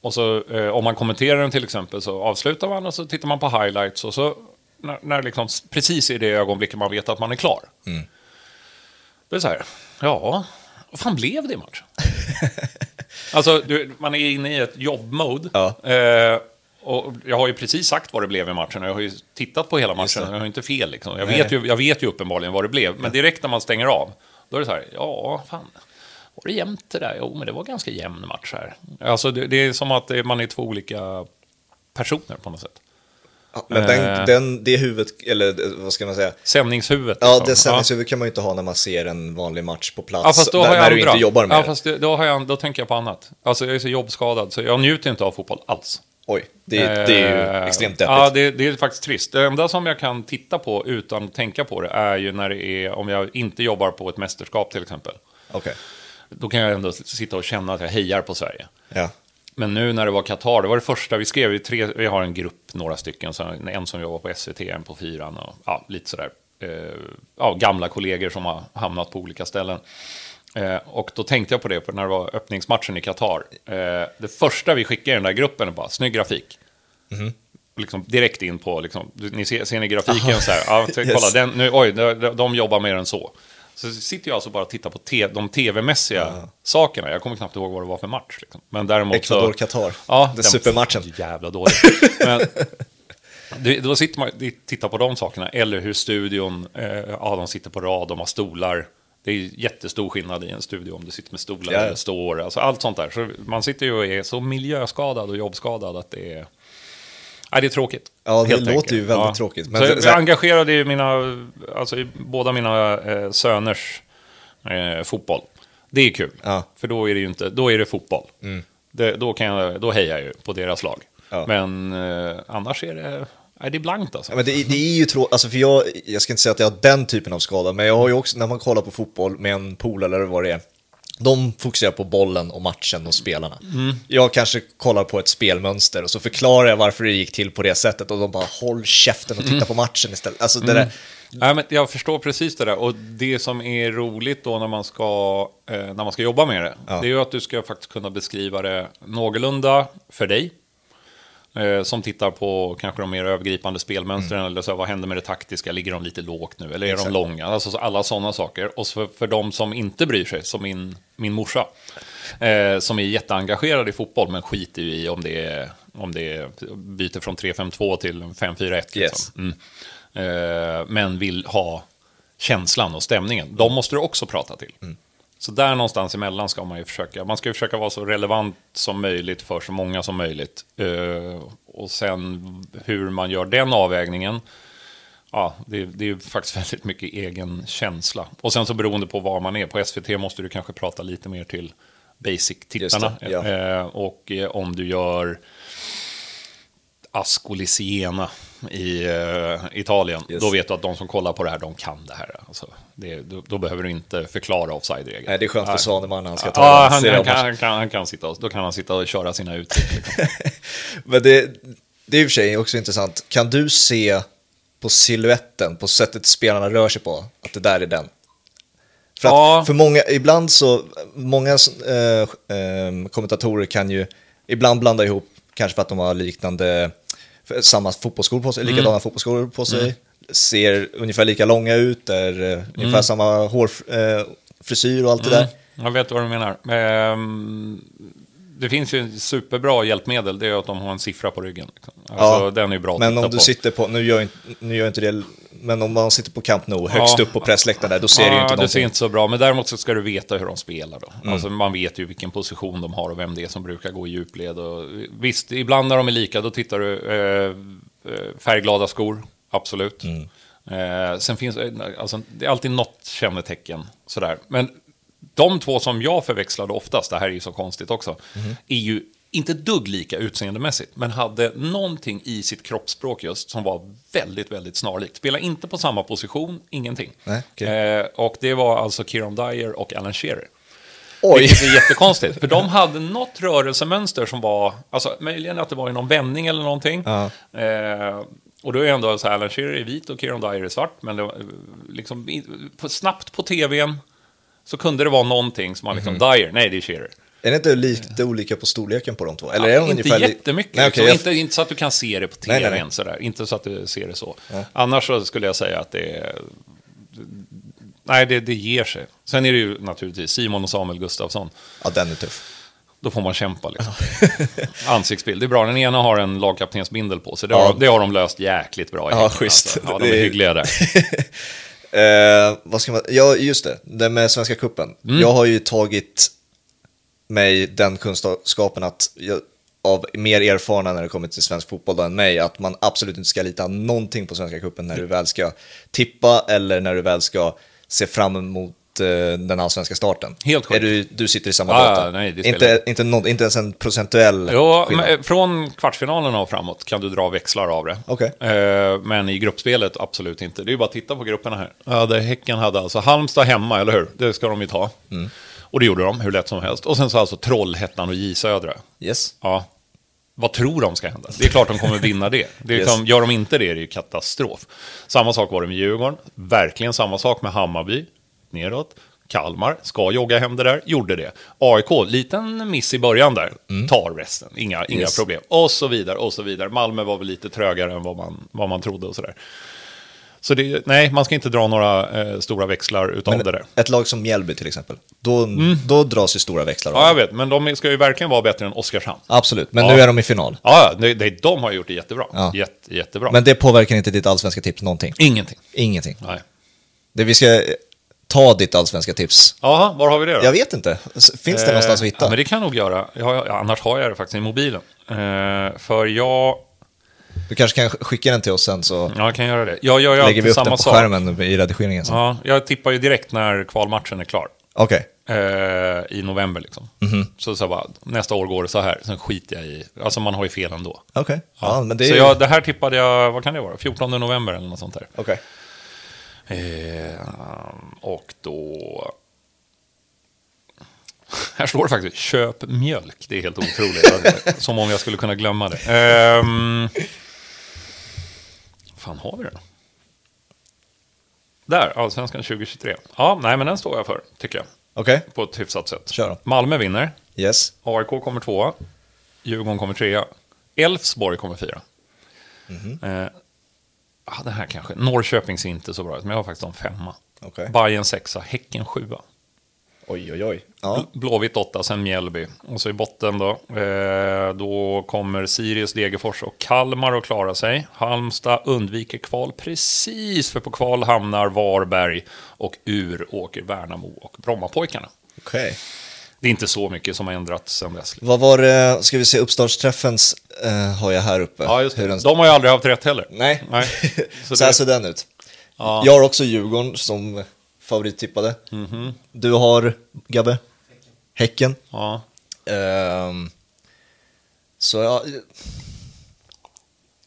Och så eh, om man kommenterar den till exempel så avslutar man och så tittar man på highlights och så när, när liksom, precis i det ögonblicket man vet att man är klar. Det är så här, ja, vad fan blev det i matchen? *laughs* alltså, du, man är inne i ett jobbmode. Ja. Eh, och jag har ju precis sagt vad det blev i matchen och jag har ju tittat på hela matchen. det. Jag har ju inte fel liksom. Jag Nej. vet, ju, jag vet ju uppenbarligen vad det blev. Men direkt när man stänger av, då är det så här, ja, fan. Var det jämnt det där? Jo, men det var ganska jämn match här. Alltså, det, det är som att man är två olika personer på något sätt. Ja, Men den, Eh. den, det huvudet, eller eh, vad ska man säga? Sändningshuvudet. Ja, liksom. det sändningshuvudet kan man ju inte ha när man ser en vanlig match på plats. Ja, fast då har jag när du inte jobbar med ja, fast det, då, har jag, då tänker jag på annat. Alltså, jag är så jobbskadad, så jag njuter inte av fotboll alls. Oj, det, det är ju Eh, extremt deppigt. Ja, det, det är faktiskt trist. Det enda som jag kan titta på utan att tänka på det är ju när det är, om jag inte jobbar på ett mästerskap till exempel. Okej, Då kan jag ändå sitta och känna att jag hejar på Sverige. ja. Men nu när det var Qatar, det var det första vi skrev. Vi, tre, vi har en grupp, några stycken, en som jobbar på SVT, en på Fyran och ja, lite sådär. Eh, ja, gamla kollegor som har hamnat på olika ställen. Eh, och då tänkte jag på det, för när det var öppningsmatchen i Qatar. Eh, det första vi skickade i den där gruppen är bara, snygg grafik. Liksom direkt in på, liksom, ni ser, ser ni grafiken så här, ja, kolla, Yes. den, nu, oj, de- de jobbar mer än så. Så sitter jag alltså bara och tittar på te, de tv-mässiga sakerna. Jag kommer knappt ihåg vad det var för match. Liksom. Men däremot. Ecuador-Qatar. Ja, Den supermatchen. Jävla dåligt. *laughs* Men, det, då sitter man och tittar på de sakerna. Eller hur studion, eh, ja de sitter på rad, de har stolar. Det är jättestor skillnad i en studio om du sitter med stolar ja. eller står. Alltså allt sånt där. Så man sitter ju och är så miljöskadad och jobbskadad att det är... Nej, det är tråkigt. Ja, det låter enkelt. ju väldigt tråkigt. Men så jag så är här- engagerad i mina, alltså i båda mina eh, söners eh, fotboll. Det är kul, Ja. för då är det ju inte, då är det fotboll. Det, då, kan jag, då hejar jag ju på deras lag. Ja. Men eh, annars är det, nej, det är blankt alltså. Ja, men det, det är ju tråkigt, alltså för jag, jag ska inte säga att jag har den typen av skada, men jag har ju också, när man kollar på fotboll med en pool eller vad det är, de fokuserar på bollen och matchen och spelarna. Jag kanske kollar på ett spelmönster och så förklarar jag varför det gick till på det sättet och de bara håll käften och titta på matchen istället. Alltså det där, Nej, men jag förstår precis det där. Och det som är roligt då när man ska, eh, när man ska jobba med det, Ja. det är ju att du ska faktiskt kunna beskriva det någorlunda för dig. Eh, som tittar på kanske de mer övergripande spelmönstren, eller så här, vad händer med det taktiska, ligger de lite lågt nu, eller är Exakt. de långa? Alltså så alla sådana saker. Och så för, för de som inte bryr sig, som min, min morsa, eh, som är jätteengagerad i fotboll, men skiter ju i om det är, om det är, byter från 3-5-2 till 5-4-1. Liksom. Yes. Mm. Eh, men vill ha känslan och stämningen. De måste du också prata till. Så där någonstans emellan ska man ju försöka. Man ska ju försöka vara så relevant som möjligt för så många som möjligt. Eh, och sen hur man gör den avvägningen. Ja, det, det är faktiskt *laughs* väldigt mycket egen känsla. Och sen så beroende på var man är. På SVT måste du kanske prata lite mer till basic-tittarna. Ja. Eh, och eh, om du gör Ascoli Siena i eh, Italien, Yes. då vet du att de som kollar på det här, de kan det här. Alltså, det, då, då behöver du inte förklara offside-regeln. nej, det är skönt för Svaneman när han ska ta Ja, han, han, kan, han, kan, han kan sitta då kan han sitta och köra sina uttryck. Liksom. *laughs* Men det, det är i och för sig också intressant. Kan du se på siluetten, på sättet spelarna rör sig på, att det där är den? För, att, Ja. för många, ibland så, många eh, eh, kommentatorer kan ju ibland blanda ihop, kanske för att de har liknande, samma fotbollsskor på sig, likadana Mm. fotbollsskor på sig, ser ungefär lika långa ut, är eh, ungefär samma hårfrisyr eh, och allt det där. Jag vet vad du menar. Ehm, det finns ju en superbra hjälpmedel, det är att de har en siffra på ryggen. Liksom. Alltså, Ja, den är ju bra Men om du på. sitter på, nu gör, inte, nu gör inte det, men om man sitter på Camp Nou, högst Ja. upp på pressläktaren där, då ser det ju inte det ser någonting. inte så bra, men däremot så ska du veta hur de spelar då. Mm. Alltså man vet ju vilken position de har och vem det är som brukar gå i djupled. Och, visst, ibland när de är lika, då tittar du eh, eh, färgglada skor, absolut. Mm. Eh, sen finns eh, alltså, det är alltid något kännetecken sådär. Men de två som jag förväxlade oftast, det här är ju så konstigt också, Mm. är ju inte dugg lika utseendemässigt, men hade någonting i sitt kroppsspråk just som var väldigt, väldigt snarlikt. Spela inte på samma position, ingenting. Nej, okej. Eh, och det var alltså Kieran Dyer och Alan Shearer. Oj! Vilket är jättekonstigt, för de hade något rörelsemönster som var, alltså möjligen att det var i någon vändning eller någonting. Ja. Eh, och då är ändå så här, Alan Shearer är vit och Kieran Dyer är svart, men det var, eh, liksom, snabbt på tvn så kunde det vara någonting som man liksom, Mhm. Dyer, nej det är Shearer. Är det inte lite olika på storleken på de två? Eller är de inte ungefär jättemycket, Nej, okej, liksom. jag- inte, inte så att du kan se det på Nej, tvn nej, nej. sådär. Inte så att du ser det så. Ja. Annars så skulle jag säga att det är... Nej, det, det ger sig. Sen är det ju naturligtvis Simon och Samuel Gustafsson. Ja, den är tuff. Då får man kämpa liksom. *laughs* Ansiktsbild, det är bra. Den ena har en lagkaptensbindel på sig. Det, Ja. har, det har de löst jäkligt bra i Ja, schysst. Alltså. Ja, de är Det är- hyggliga där. *laughs* Eh, vad ska man... Ja, just det. Det med Svenska Cupen. Mm. Jag har ju tagit mig den kunskapen att jag, av mer erfarna när det kommer till svensk fotboll än mig, att man absolut inte ska lita någonting på Svenska Cupen när du väl ska tippa eller när du väl ska se fram emot den allsvenska starten. Helt Är korrekt. du, du sitter i samma Ah, båt? nej, det spelar inte, inte, någon, inte ens en procentuell Jo, skillnad? men, eh, från kvartsfinalerna och framåt kan du dra växlar av det. Okej. Eh, Men i gruppspelet absolut inte. Det är ju bara att titta på grupperna här. Ja, där Häcken hade alltså Halmstad hemma, eller hur? Det ska de ju ta. Mm. Och det gjorde de, hur lätt som helst. Och sen så alltså Trollhättan och J Södra. Yes. Ja. Vad tror de ska hända? Det är klart de kommer vinna det. det är Yes. liksom, gör de inte det är det ju katastrof. Samma sak var det med Djurgården. Verkligen samma sak med Hammarby. Neråt. Kalmar ska jogga hem det där, gjorde det. AIK, liten miss i början där, tar resten, inga, inga Yes. problem. Och så vidare, och så vidare. Malmö var väl lite trögare än vad man, vad man trodde och sådär. Så det, nej, man ska inte dra några eh, stora växlar utav det där. Ett lag som Mjällby till exempel, då, då dras ju stora växlar av. Ja, jag vet, men de ska ju verkligen vara bättre än Oskarshamn. Absolut, men Ja. nu är de i final. Ja, det, det, de har gjort det jättebra. Ja. Jätte, jättebra. Men det påverkar inte ditt allsvenska tips någonting. Ingenting. Ingenting. Nej. Det vi ska ta ditt allsvenska tips. Jaha, var har vi det då? Jag vet inte. Finns det någonstans att hitta? Ja, men det kan jag nog göra. Jag ja, annars har jag det faktiskt i mobilen. Eh, för jag... Du kanske kan sk- skicka den till oss sen så Ja, jag kan göra det. Jag gör ju lägger vi upp den samma på sak. skärmen i redigeringen sen. Ja, jag tippar ju direkt när kvalmatchen är klar. Okej, Eh, I november liksom. Mhm. Så, så bara, nästa år går det så här, sen skiter jag i... Alltså man har ju fel ändå. okej. Ja, men det är Så jag, det här tippade jag, vad kan det vara, 14 november eller något sånt där. Okej. Eh, och då... Här står det faktiskt, köp mjölk. Det är helt otroligt. *laughs* Som om jag skulle kunna glömma det. Ehm, fan har vi det? Där, Allsvenskan 2023. Ja, nej men den står jag för, tycker jag. Okej, På ett hyfsat sätt. Kör då. Malmö vinner. yes. AIK kommer tvåa. Djurgården kommer trea. Elfsborg kommer fyra. Mhm. Eh, ja, det här kanske. Norrköping ser inte så bra ut, men jag har faktiskt dem femma. Okej. Bayern sexa, Häcken sjua. Oj, oj, oj. Ja. Blåvitt åtta, sen Mjällby. Och så i botten då, eh, då kommer Sirius, Degerfors och Kalmar att klara sig. Halmstad undviker kval precis, för på kval hamnar Varberg och ur åker Värnamo och Brommapojkarna. Okej. Det är inte så mycket som har ändrats sen dess. Vad var det, ska vi se, uppstartsträffens eh, har jag här uppe. Ja, just det. Den- De har ju aldrig haft rätt heller. Nej, Nej. *laughs* så, Så här det- ser den ut. Ja. Jag har också Djurgården som favorittippade. Mhm. Du har, Gabbe? Häcken. Ja. Ehm, så ja...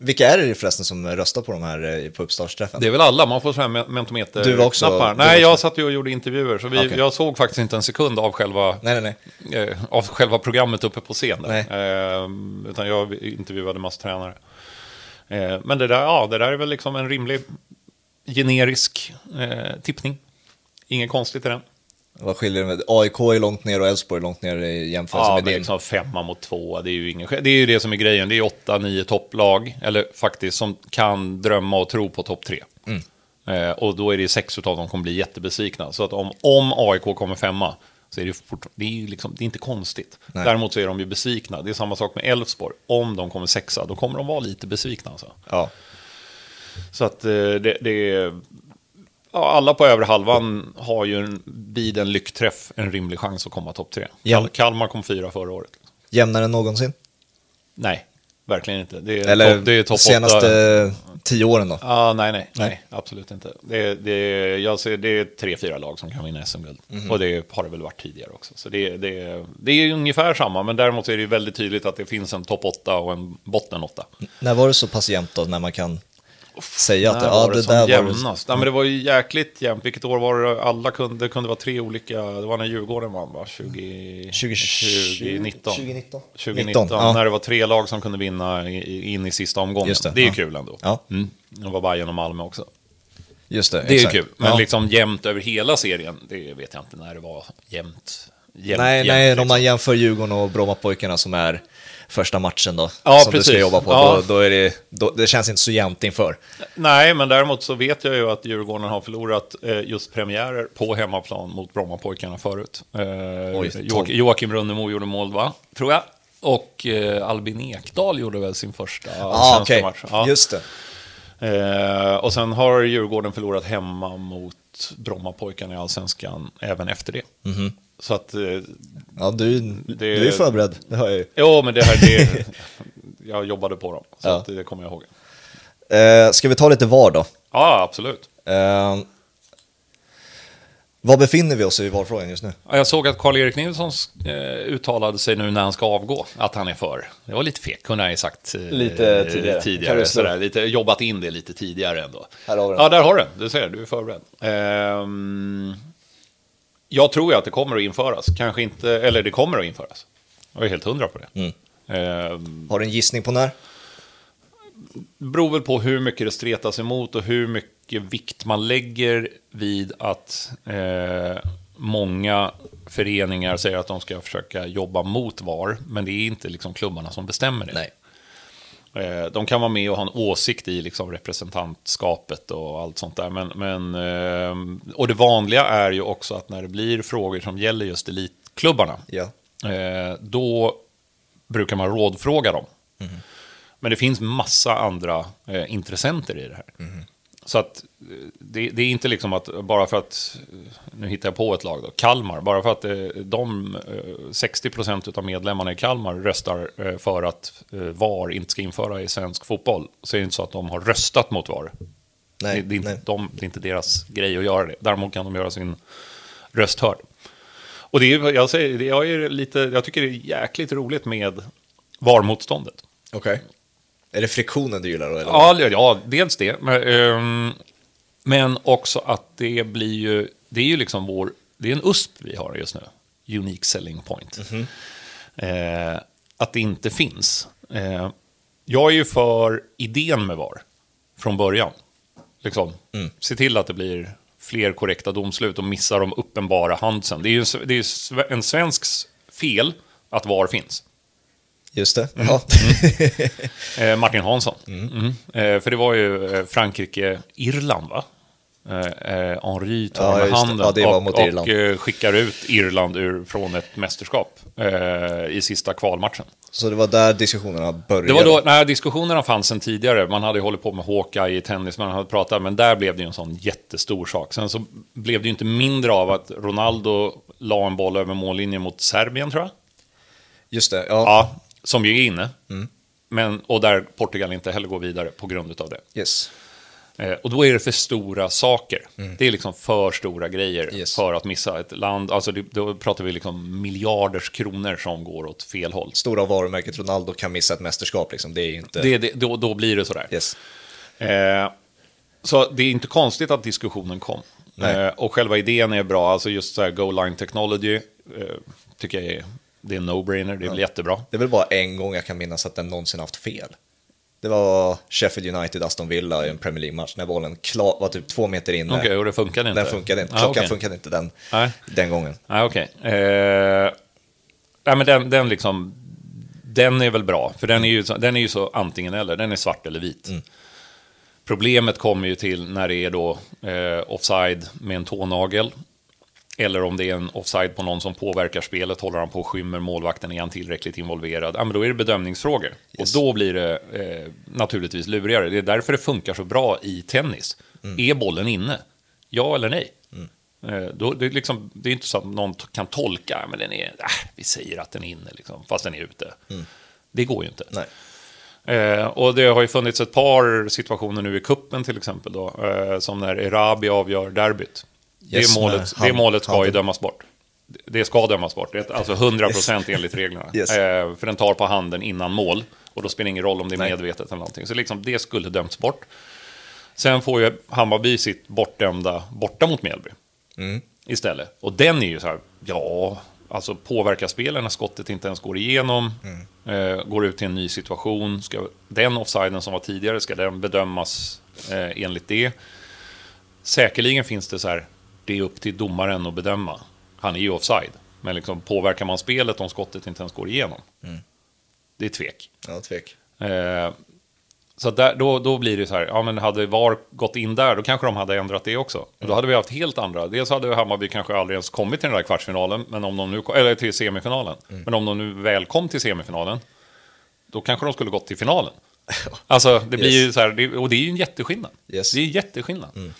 Vilka är det förresten som röstar på de här eh, på uppstartsträffen? Det är väl alla, man får så här mentometer Du var också- knappar. Nej, jag satt ju och gjorde intervjuer, så vi, Okej. jag såg faktiskt inte en sekund av själva, Nej, nej, nej. eh, av själva programmet uppe på scen. där. Nej. Eh, utan jag intervjuade massa tränare. Eh, men det där, ja, det där är väl liksom en rimlig generisk eh, tippning. Inget konstigt i den. Vad skiljer det med? AIK är långt ner och Elfsborg är långt ner i jämförelse Ja, med det. liksom femma mot två, det är ju ingen Det är ju det som är grejen. Det är åtta, nio topplag, eller faktiskt som kan drömma och tro på topp tre. Mm. Eh, och då är det sex utav dem som kommer bli jättebesvikna. Så att om, om AIK kommer femma, så är det, fort, det är ju liksom, det är inte konstigt. Nej. Däremot så är de ju besvikna. Det är samma sak med Elfsborg. Om de kommer sexa, då kommer de vara lite besvikna. Alltså. Ja. Så att eh, det, det är... Ja, alla på övre halvan har ju en, vid en lyckträff en rimlig chans att komma topp tre. Kal- Kalmar kom fyra förra året. Jämnare än någonsin? Nej, verkligen inte. Det är Eller topp, det är topp senaste åtta. tio åren då? Ja, nej, nej, Nej. nej, absolut inte. Det, det, jag ser, det är tre, fyra lag som kan vinna SM-guld. Mhm. Och det har det väl varit tidigare också. Så det, det, det är ungefär samma, men däremot är det väldigt tydligt att det finns en topp åtta och en botten åtta. När var det så pass jämnt då, när man kan säga att ja, var det som där var det... jämnast? Ja, men det var ju jäkligt jämnt. Vilket år var det? Alla kunde, det kunde vara tre olika. Det var när Djurgården vann, va? 20, 2019. 2019. 2019, 19, ja. när det var tre lag som kunde vinna in i sista omgången. Just det, det, är ju ja. kul ändå. Ja. Mm. Det var Bayern och Malmö också. Just det, Det är ju exakt. kul. Men ja. liksom jämnt över hela serien, det vet jag inte när det var jämnt. jämnt Nej, jämnt, nej, liksom. om man jämför Djurgården och Brommapojkarna som är första matchen då, Ja, som du precis. ska jobba på, Ja. då, då är det, då, det känns inte så jämnt inför. Nej, men däremot så vet jag ju att Djurgården har förlorat eh, just premiärer på hemmaplan mot Brommapojkarna förut. Eh, Oj, Joak-. Joakim Runnemo gjorde mål, va? Tror jag. Och eh, Albin Ekdal gjorde väl sin första Ah, svenska okej, match. Ja. just det. Och sen har Djurgården förlorat hemma mot Brommapojkarna i Allsvenskan även efter det. Mhm. Så att, eh, Ja, du, Det- du är förberedd, det hör jag ju. jo men det här, det, *laughs* jag jobbade på dem. Så Ja. att det kommer jag ihåg. Eh, ska vi ta lite VAR då? Ja, absolut. Eh, var befinner vi oss i VAR-frågan just nu? Ja, Jag såg att Karl-Erik Nilsson eh, uttalade sig nu när han ska avgå, att han är för. Det var lite fegt, kunde jag ju sagt eh, Lite tidigare. Kan tidigare sådär, lite, jobbat in det lite tidigare ändå. Här har vi den. Ja, där har du den. Du ser, du är förberedd. Ehm, jag tror ju att det kommer att införas. Kanske inte, eller det kommer att införas. Jag är helt hundra på det. Mm. Ehm, Har du en gissning på när? beror väl på hur mycket det stretas emot och hur mycket vikt man lägger vid att eh, många föreningar säger att de ska försöka jobba mot VAR, men det är inte liksom klubbarna som bestämmer det. Nej. Eh, De kan vara med och ha en åsikt i liksom representantskapet och allt sånt där. Men, men, eh, och det vanliga är ju också att när det blir frågor som gäller just elitklubbarna, Ja. eh, då brukar man rådfråga dem. Men det finns massa andra intressenter i det här. Så att eh, det, det är inte liksom att bara för att, eh, nu hittar jag på ett lag då, Kalmar, bara för att eh, de, eh, 60% av medlemmarna i Kalmar röstar eh, för att eh, VAR inte ska införa i svensk fotboll, så är det inte så att de har röstat mot VAR. Nej, det, det, är inte, de, det är inte deras grej att göra det. Däremot kan de göra sin röst hörd. Och det är, jag, säger, jag, är lite, jag tycker det är jäkligt roligt med VAR-motståndet. Okej. Är det friktionen du gillar då? Eller? Ja, ja, dels det. Men, ehm, men också att det blir ju, det är ju liksom vår, det är en USP vi har just nu. Unique selling point. Eh, att det inte finns. Eh, jag är ju för idén med VAR från början. Liksom, Se till att det blir fler korrekta domslut och missa de uppenbara handsen. Det är ju det är en svensks fel att VAR finns. Just det. Mm. Ja. *laughs* Eh, Martin Hansson. Mm. Eh, för det var ju eh, Frankrike-Irland, va? Eh, Henry tar Ja, med handen Ja, och, och skickar ut Irland ur, från ett mästerskap eh, i sista kvalmatchen. Så det var där diskussionerna började? Det var då, nej, diskussionerna fanns sen tidigare. Man hade ju hållit på med Hawkeye i tennis, man hade pratat, men där blev det ju en sån jättestor sak. Sen så blev det ju inte mindre av att Ronaldo la en boll över mållinjen mot Serbien, tror jag. Just det, ja. Ja, som ju är inne. Mm. Men, och där Portugal inte heller går vidare på grund av det. Yes. Eh, och då är det för stora saker. Det är liksom för stora grejer Mm. Yes. för att missa ett land. Alltså det, då pratar vi liksom miljarders kronor som går åt fel håll. Stora varumärket Ronaldo kan missa ett mästerskap liksom. Det är inte... Det, det, då, då blir det sådär. Yes. Eh, så det är inte konstigt att diskussionen kom. Eh, och själva idén är bra, alltså just så här Go Line Technology eh, tycker jag är, det är en no-brainer, det är väl jättebra. Det är väl bara en gång jag kan minnas att den någonsin haft fel. Det var Sheffield United, Aston Villa i en Premier League-match när bollen klar, var typ två meter inne. Okej, och det funkade inte? Den funkade inte. Ah, Klockan okej. funkade inte den, Nej. den gången. Nej, okej. Eh, nej, men den, den liksom... Den är väl bra, för den är ju den är ju så antingen eller. Den är svart eller vit. Problemet kommer ju till när det är då eh, offside med en tånagel. Eller om det är en offside på någon som påverkar spelet, håller han på och skymmer målvakten, är han tillräckligt involverad? Ja, men då är det bedömningsfrågor. Yes. Och då blir det eh, naturligtvis lurigare. Det är därför det funkar så bra i tennis. Är bollen inne? Ja eller nej? Eh, då, det, är liksom, det är inte så att någon kan tolka, men den är, äh, vi säger att den är inne, liksom, fast den är ute. Det går ju inte. Nej. Eh, och det har ju funnits ett par situationer nu i kuppen till exempel, då, eh, som när Erabi avgör derbyt. Yes, det, målet, med det målet ska ju dömas bort. Det ska dömas bort, alltså 100% enligt reglerna. *laughs* Yes. Eh, för den tar på handen innan mål, och då spelar det ingen roll om det är Nej. medvetet eller någonting. Så liksom, det skulle dömts bort. Sen får ju Hammarby sitt bortdömda borta mot Mjällby Mm. istället. Och den är ju så här, ja, alltså påverka spelen när skottet inte ens går igenom, Mm. eh, går ut till en ny situation. Ska, den offsiden som var tidigare, ska den bedömas eh, enligt det? Säkerligen finns det så här, det är upp till domaren att bedöma. Han är ju offside. Men liksom, påverkar man spelet om skottet inte ens går igenom? Mm. Det är tvek. Ja, tvek. Eh, så där, då, då blir det så här, ja men hade VAR gått in där, då kanske de hade ändrat det också. Och Då hade vi haft helt andra, dels hade Hammarby kanske aldrig ens kommit till den där kvartsfinalen, men om de nu, eller till semifinalen. Men om de nu väl kom till semifinalen, då kanske de skulle gått till finalen. *laughs* Alltså, det blir ju Yes. så här, och det är ju en jätteskillnad. Yes. Det är en jätteskillnad.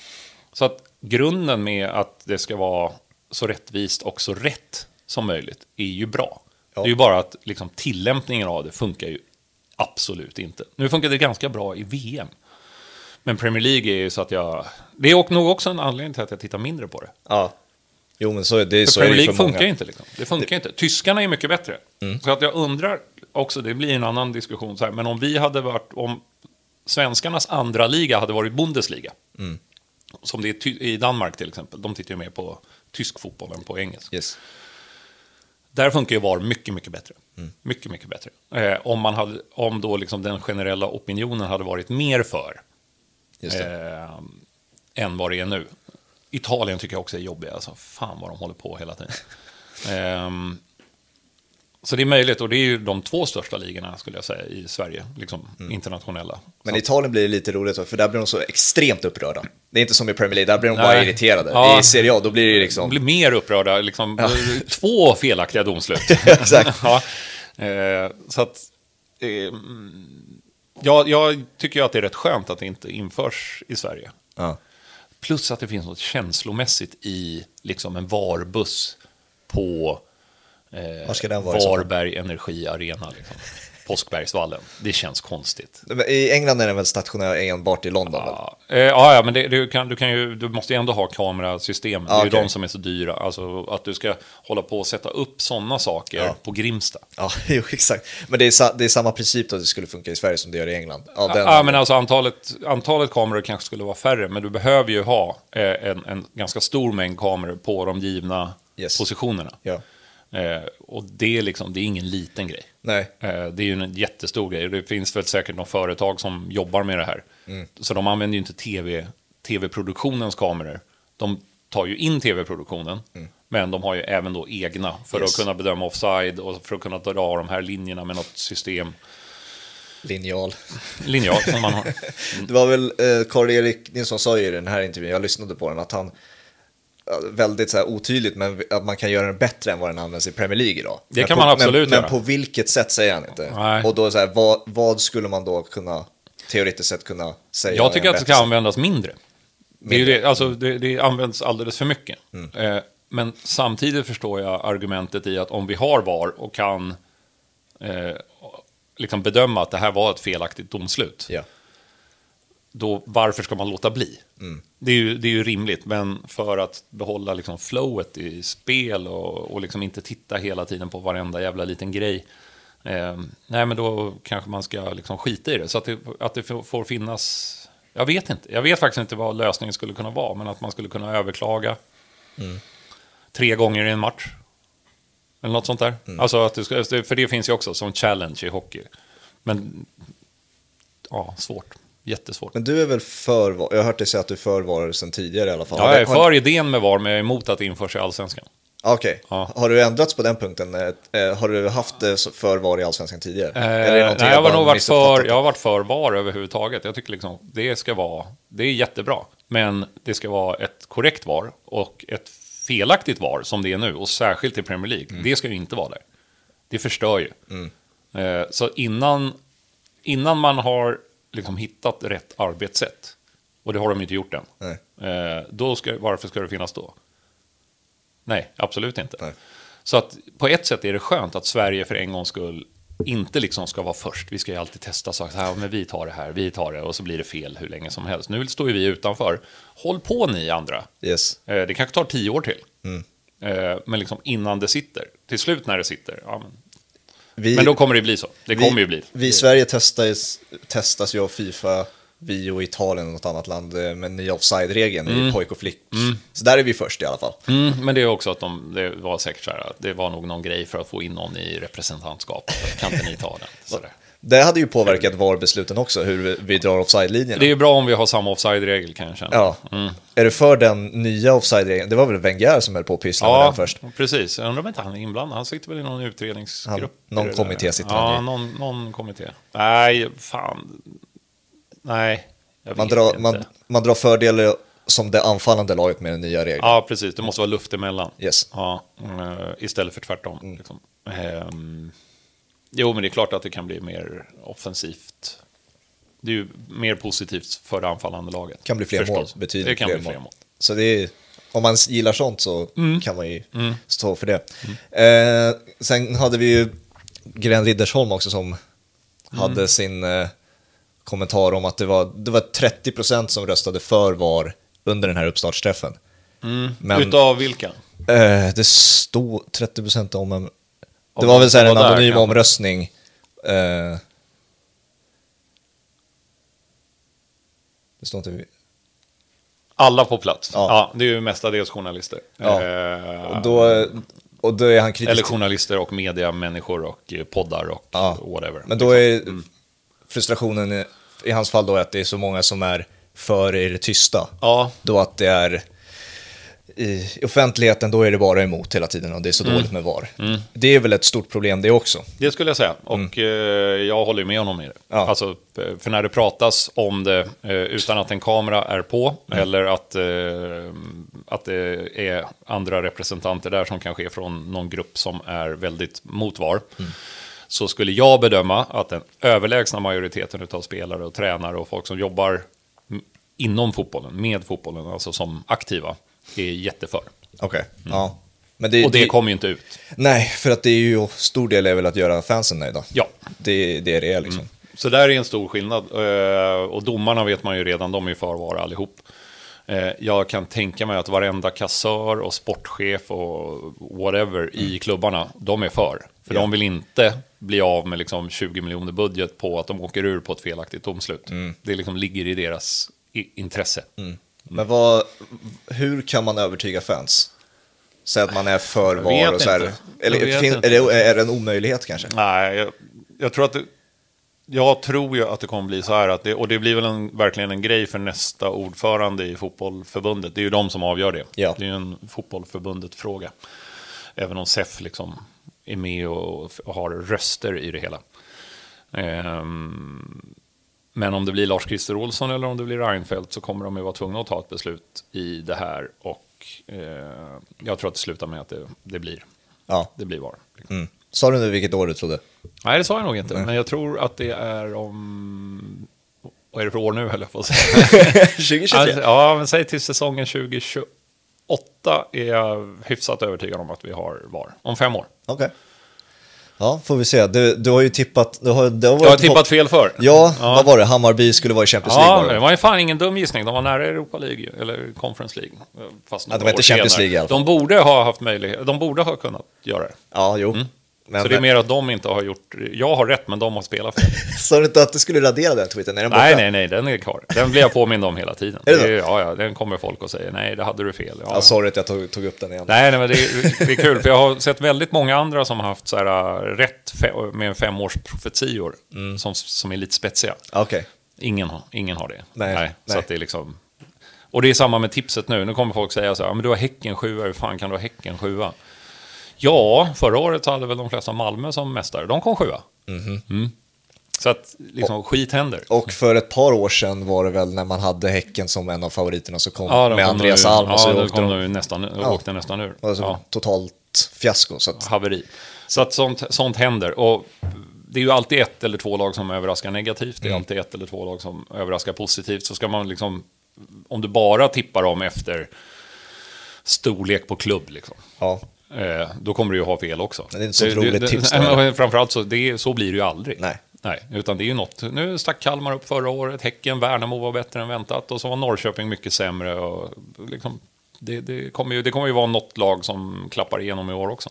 Så att grunden med att det ska vara så rättvist och så rätt som möjligt är ju bra. Ja. Det är ju bara att liksom, tillämpningen av det funkar ju absolut inte. Nu funkar det ganska bra i VM. Men Premier League är ju så att jag... Det är nog också en anledning till att jag tittar mindre på det. Ja. Jo, men så, är det, För så Premier det ju League för funkar många. inte. Liksom. Det funkar inte. Tyskarna är mycket bättre. Så att jag undrar också, det blir en annan diskussion, så här, men om vi hade varit, om svenskarnas andra liga hade varit Bundesliga, som det är i Danmark till exempel, de tittar ju mer på tysk fotboll än på engelsk. Yes. Där funkar ju VAR mycket, mycket bättre. Mycket, mycket bättre. Eh, om, man hade, om då liksom den generella opinionen hade varit mer för eh, än vad det är nu. Italien tycker jag också är jobbiga. Alltså, fan vad de håller på hela tiden. *laughs* Ehm, så det är möjligt, och det är ju de två största ligorna skulle jag säga i Sverige, liksom internationella. Men i Italien blir det lite roligt, för där blir de så extremt upprörda. Det är inte som i Premier League, där blir de Nej. bara irriterade. Ja. I Serie A, då blir det De liksom... blir mer upprörda, liksom, *laughs* två felaktiga domslut. *laughs* Exakt. *laughs* ja, eh, så att, eh, mm, ja, jag tycker ju att det är rätt skönt att det inte införs i Sverige. Ja. Plus att det finns något känslomässigt i liksom en varbuss på eh, Var ska den vara? Varberg Energi Arena. Liksom. *laughs* Påskbergsvallen. Det känns konstigt. I England är den väl stationär enbart i London? Ja, eh, ja, ja, men det, du, kan, du, kan ju, du måste ju ändå ha kamerasystem. Det är Ja, ju okej. de som är så dyra. Alltså att du ska hålla på och sätta upp sådana saker Ja. på Grimsta. Ja, *laughs* jo, exakt. Men det är, det är samma princip då det skulle funka i Sverige som det gör i England. Ja, den, Ja, men alltså antalet, antalet kameror kanske skulle vara färre, men du behöver ju ha eh, en, en ganska stor mängd kameror på de givna Yes. positionerna. Ja. Eh, och det är, liksom, det är ingen liten grej. Nej. Eh, det är ju en jättestor grej. Det finns väl säkert några företag som jobbar med det här. Mm. Så de använder ju inte TV, tv-produktionens kameror. De tar ju in tv-produktionen, men de har ju även då egna för Mm. Yes. att kunna bedöma offside och för att kunna dra de här linjerna med något system. Linjal. Linjalt som man har. *laughs* Det var väl eh, Karl-Erik Nilsson sa ju i den här intervjun, jag lyssnade på den, att han väldigt så här, otydligt, men att man kan göra den bättre än vad den används i Premier League idag. Det men kan på, man absolut men, göra. men på vilket sätt säger han inte. Nej. Och då så här, vad, vad skulle man då kunna, teoretiskt sett kunna säga? Jag tycker att det ska sätt? användas mindre. Det, är ju det, alltså, det, det används alldeles för mycket. Mm. Eh, men samtidigt förstår jag argumentet i att om vi har VAR och kan eh, liksom bedöma att det här var ett felaktigt domslut, Ja. Då varför ska man låta bli? Det, är ju, det är ju rimligt, men för att behålla liksom flowet i spel och, och liksom inte titta hela tiden på varenda jävla liten grej. Eh, nej, men då kanske man ska liksom skita i det. Så att det, att det får- finnas... Jag vet inte. Jag vet faktiskt inte vad lösningen skulle kunna vara, men att man skulle kunna överklaga tre gånger i en match. Eller något sånt där. Alltså att du för det finns ju också som challenge i hockey. Men ja, svårt. Jättesvårt. Men du är väl för VAR? Jag har hört dig säga att du är för VAR sedan tidigare i alla fall. Ja, jag är Har- för idén med VAR, men jag är emot att det införs i allsvenskan. Okej. Ja. Har du ändrats på den punkten? Eh, eh, Har du haft så- för VAR i Allsvenskan tidigare? Eh, nej, jag, har nog varit för, jag har varit för VAR överhuvudtaget. Jag tycker liksom det ska vara, det är jättebra. Men det ska vara ett korrekt VAR och ett felaktigt VAR som det är nu. Och särskilt i Premier League. Mm. Det ska ju inte vara där. Det förstör ju. Eh, så innan, innan man har liksom hittat rätt arbetssätt, och det har de inte gjort än, Nej. eh, då ska, varför ska det finnas då? Nej, absolut inte. Nej. Så att på ett sätt är det skönt att Sverige för en gångs skull inte liksom ska vara först. Vi ska ju alltid testa saker. Här, men vi tar det här, vi tar det och så blir det fel hur länge som helst. Nu står ju vi utanför. Håll på ni andra. Yes. Eh, Det kanske tar tio år till. Mm. Eh, Men liksom innan det sitter. Till slut när det sitter. Ja, men, Vi, men då kommer det bli så. Det vi, kommer ju bli. Vi i Sverige testas, testas ju av Fifa, vi och Italien och något annat land eh, med nya offside-regeln i pojk och flick. Så där är vi först i alla fall. Mm, men det är också att de, det var säkert så här det var nog någon grej för att få in någon i representantskapet. Kan inte ni ta den? Det hade ju påverkat VAR-besluten också, hur vi- drar offside-linjerna. Det är ju bra om vi har samma offside-regel kan jag känna. Ja. Är du för den nya offside-regeln? Det var väl Wenger som höll på att pyssla med Ja, den först. precis. Jag undrar om inte han är inblandad. Han sitter väl i någon utredningsgrupp? Han- någon kommitté sitter han Ja, i. någon, någon kommitté. Nej, fan. Nej, jag Man vet drar, inte. man, man drar fördelar som det anfallande laget med den nya regeln. Ja, precis. Det måste vara luft emellan. Yes. Ja, eh, istället för tvärtom. Mm. Liksom. Ehm, jo, men det är klart att det kan bli mer offensivt. Det är ju mer positivt för det anfallande laget. kan bli fler förstås. mål, betydligt Det kan fler bli fler mål. mål. Så det är, om man gillar sånt så Mm. kan man ju stå för det. Eh, sen hade vi ju Gren Riddersholm också som Mm. hade sin eh, kommentar om att det var, det var 30% som röstade för VAR under den här uppstartsträffen. Men Utav vilka? eh, det stod 30% om en... Det var väl så här en anonym kanske. omröstning. Eh, det står inte... Alla på plats. Ja. Ja, det är ju mestadels journalister. Ja. Eh, Och då, och då är han kritisk. Eller journalister och mediamänniskor och eh, poddar och Ja. whatever. Men då är frustrationen i, i hans fall då att det är så många som är för i det tysta. Ja, Då att det är i offentligheten, då är det bara emot hela tiden och det är så dåligt med VAR. Det är väl ett stort problem det också. Det skulle jag säga. Och eh, jag håller med honom i det. Ja. Alltså, eh, för när det pratas om det eh, utan att en kamera är på eller att, att det är andra representanter där som kanske är från någon grupp som är väldigt mot VAR. Så skulle jag bedöma att den överlägsna majoriteten av spelare och tränare och folk som jobbar inom fotbollen, med fotbollen, alltså som aktiva, är jätteför. Okej, ja. Men det, Och det kommer ju inte ut. Nej, för att det är ju stor del är väl att göra fansen nöjda. Ja, Det, det är det liksom. Så där är en stor skillnad. Eh, Och domarna vet man ju redan, de är ju för VAR allihop. Eh, Jag kan tänka mig att varenda kassör och sportchef och whatever i klubbarna, de är för. För Ja. de vill inte bli av med liksom 20 miljoner budget på att de åker ur på ett felaktigt domslut. Det liksom ligger i deras intresse. Men vad, hur kan man övertyga fans? Säg att man är för Jag VAR och så här. Eller fin, är, det, är det en omöjlighet kanske? Nej, jag, jag tror att det, jag tror ju att det kommer bli så här, att det, och det blir väl en, verkligen en grej för nästa ordförande i fotbollförbundet. Det är ju de som avgör det. Ja. Det är ju en fotbollförbundet-fråga. Även om SEF liksom är med och, och har röster i det hela. Ehm, men om det blir Lars-Christer Olsson eller om det blir Reinfeldt så kommer de ju vara tvungna att ta ett beslut i det här. Och eh, jag tror att det slutar med att det, det blir. Ja. Det blir VAR. Mm. Sa du nu vilket år du trodde? Nej, det sa jag nog inte. Men jag tror att det är om... Vad är det för år nu, höll jag på att säga. *laughs* 2023? Alltså, ja, men säg till säsongen 2028 är jag hyfsat övertygad om att vi har VAR. Om fem år. Okej. Ja, får vi se. Du, du har ju tippat... Du har, det har Jag varit har tippat fel för. Ja, vad var det? Hammarby skulle vara i Champions League? Ja, var det? det var ju fan ingen dum gissning. De var nära Europa League, eller Conference League. Fast Ja, det några var inte Champions senare. League i alla fall. De borde ha haft möjlighet, de borde ha kunnat göra det. ja jo. Men. Så det är mer att de inte har gjort, jag har rätt men de har spelat fel. *laughs* Sa du inte att du skulle radera den tweeten? Är den borta? Nej, nej, nej, den är kvar. Den blir jag påmind om hela tiden. *laughs* Är det? Det ja, ja, den kommer folk och säger nej, det hade du fel. Ja, Ja, sorry att jag tog, tog upp den igen. Nej, nej, men det är, det är kul, för jag har sett väldigt många andra som har haft så här, äh, rätt med femårsprofetior Mm. som, som är lite spetsiga. Okej. Ingen ingen har det. Nej, Så nej. det är liksom... Och det är samma med tipset nu. Nu kommer folk säga så här, "Ja, men du har Häcken sjua, hur fan kan du ha Häcken sjua? Ja, förra året hade väl de flesta Malmö som mästare. De kom sjua. Mhm. Mm. Så att liksom, skit händer. Och för ett par år sedan var det väl när man hade Häcken som en av favoriterna så kom Ja, med kom Andreas Alm och så ja, åkte de... de nästan, Ja. åkte nästan ur. Alltså, Ja. Totalt fiasko. Så att, haveri. Så att sånt, sånt händer. Och det är ju alltid ett eller två lag som överraskar negativt. Det är alltid ett eller två lag som överraskar positivt. Så ska man liksom, om du bara tippar dem efter storlek på klubb, liksom, ja. Eh, då kommer du ju ha fel också. Det är inte så roligt tips *laughs* men Framförallt så, det, så blir det ju aldrig. Nej. Nej, utan det är ju något. Nu stack Kalmar upp förra året, Häcken, Värnamo var bättre än väntat och så var Norrköping mycket sämre. Och liksom, det, det, kommer ju, det kommer ju vara något lag som klappar igenom i år också.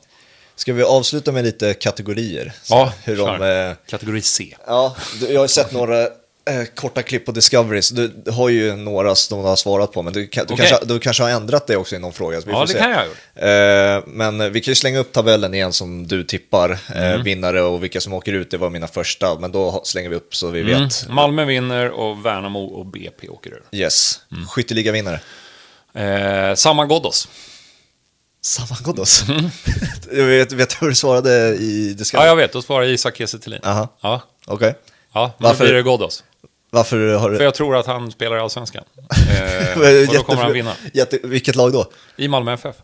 Ska vi avsluta med lite kategorier? Så Ja, hur de, eh, Kategori C. ja, jag har sett några eh, korta klipp på Discovery, så du har ju några som du har svarat på, men du, kan, du, Okej. kanske, du kanske har ändrat det också i någon fråga. Så vi Ja, får det se. kan jag ha gjort. Eh, men vi kan ju slänga upp tabellen igen som du tippar, eh, Mm. vinnare och vilka som åker ut, det var mina första, men då slänger vi upp så vi Mm. vet. Malmö vinner och Värnamo och BP åker ur. Yes, Mm. skytteliga-vinnare. Eh, Samma Ghoddos. Samma Ghoddos. *laughs* jag vet, vet hur du svarade i Ja, Discovery? jag vet. Då svarar Isak Kiese. Ja, Okej. ja nu Varför? blir det Ghoddos. Varför har du... För jag tror att han spelar i Allsvenskan. *laughs* Eh, och då kommer han vinna. Jätte... Vilket lag då? I Malmö FF.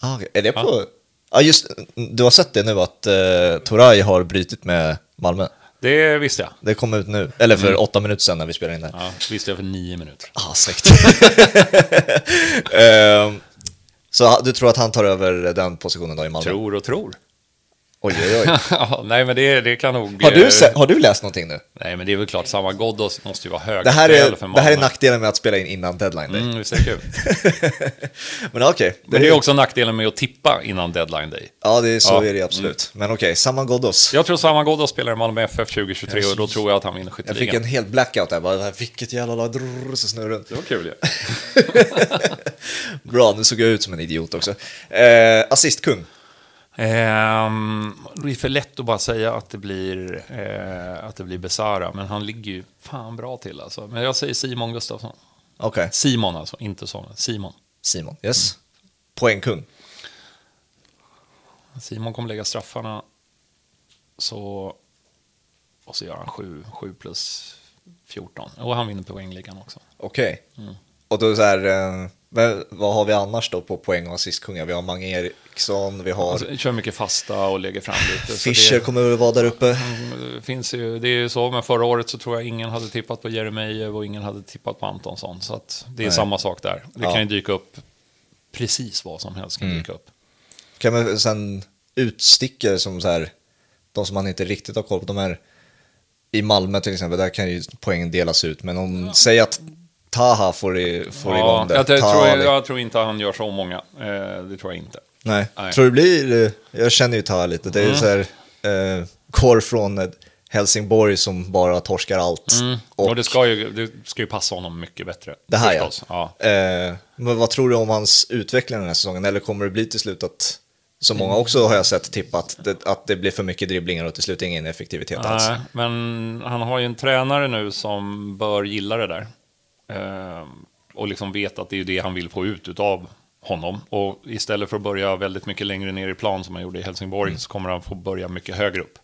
Ah. Är det på... Ja, just Du har sett det nu att uh, Toray har brutit med Malmö. Det visste jag. Det kom ut nu, eller för åtta minuter sedan när vi spelade in det. Ja, visste jag för nio minuter. Ah, snyggt. *laughs* Ehm, så du tror att han tar över den positionen då i Malmö? Tror och tror. Oj, oj, oj. *laughs* Ja, nej, men det, det kan nog... Har du, eh, se... har du läst någonting nu? Nej, men det är väl klart. Samma Ghoddos måste ju vara hög Det här, är, för det här är nackdelen med att spela in innan deadline day. Mm, visst är det kul. *laughs* Men okej. Men det är också nackdelen med att tippa innan deadline day. Ja, det är så Ja. är det absolut. Men okej, Saman Ghoddos. Jag tror Samma Ghoddos spelar i Malmö FF 2023 och då tror jag att han vinner Jag fick skytteligan. en helt blackout där, bara vilket jävla lag, drrrr, så snurrar runt. Det var kul ju. *laughs* Bra, nu såg jag ut som en idiot också. Eh, assistkung. Ehm, det är för lätt att bara säga att det blir, eh, att det blir Besara, men han ligger ju fan bra till alltså. Men jag säger Simon Gustafsson. Okej, Simon alltså, inte Son. Simon. Simon. Yes. poängkung. Simon kommer lägga straffarna. Så... Och så gör han 7, 7 plus 14. Och han vinner poängligan också. Okej. Mm. Och då så här, eh, men vad har vi annars då på poäng och assistkungar? Vi har Mange Eriksson, vi har Alltså, kör mycket fasta och lägger fram lite. Fischer det, kommer att vara där uppe. det finns ju, det är ju så, men förra året så tror jag ingen hade tippat på Jeremejeff och ingen hade tippat på Antonsson. Så att det är Nej. samma sak där. Det Ja. kan ju dyka upp precis vad som helst kan Mm. dyka upp. Kan man sen utstickare som så här, de som man inte riktigt har koll på, de här i Malmö till exempel, där kan ju poängen delas ut. Men om, säg att Taha får, i, får igång det. jag, tror, Taha, jag tror inte han gör så många. Eh, det tror jag inte. Nej. Nej. tror det blir, jag känner ju Taha lite, det är Mm. så här, eh, går från Helsingborg som bara torskar allt. Mm. Och, det, ska ju, det ska ju passa honom mycket bättre. Det här förstås. ja. ja. Eh, men vad tror du om hans utveckling den här säsongen? Eller kommer det bli till slut att, som många också har jag sett tippat, det, att det blir för mycket dribblingar och till slut ingen effektivitet alls? Nej, men han har ju en tränare nu som bör gilla det där. Eh, och liksom vet att det är det han vill få ut av honom. Och istället för att börja väldigt mycket längre ner i plan som han gjorde i Helsingborg Mm. så kommer han få börja mycket högre upp.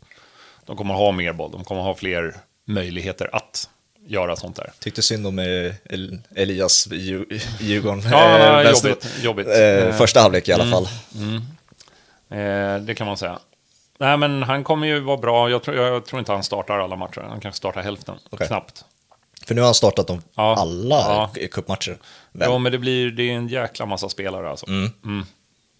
De kommer ha mer boll, de kommer ha fler möjligheter att göra sånt där. Tyckte synd om eh, El Elias i Djur- i Djurgården. Ja, Eh, jobbigt, jobbigt. Eh, första halvlek i alla fall. Eh, det kan man säga. Nej, men han kommer ju vara bra. Jag tror, jag tror inte han startar alla matcher. Han kanske startar hälften, Okej. knappt. För nu har han startat dem Ja. alla Ja. cupmatcher. Ja, men det blir det är en jäkla massa spelare alltså. Mm. Mm.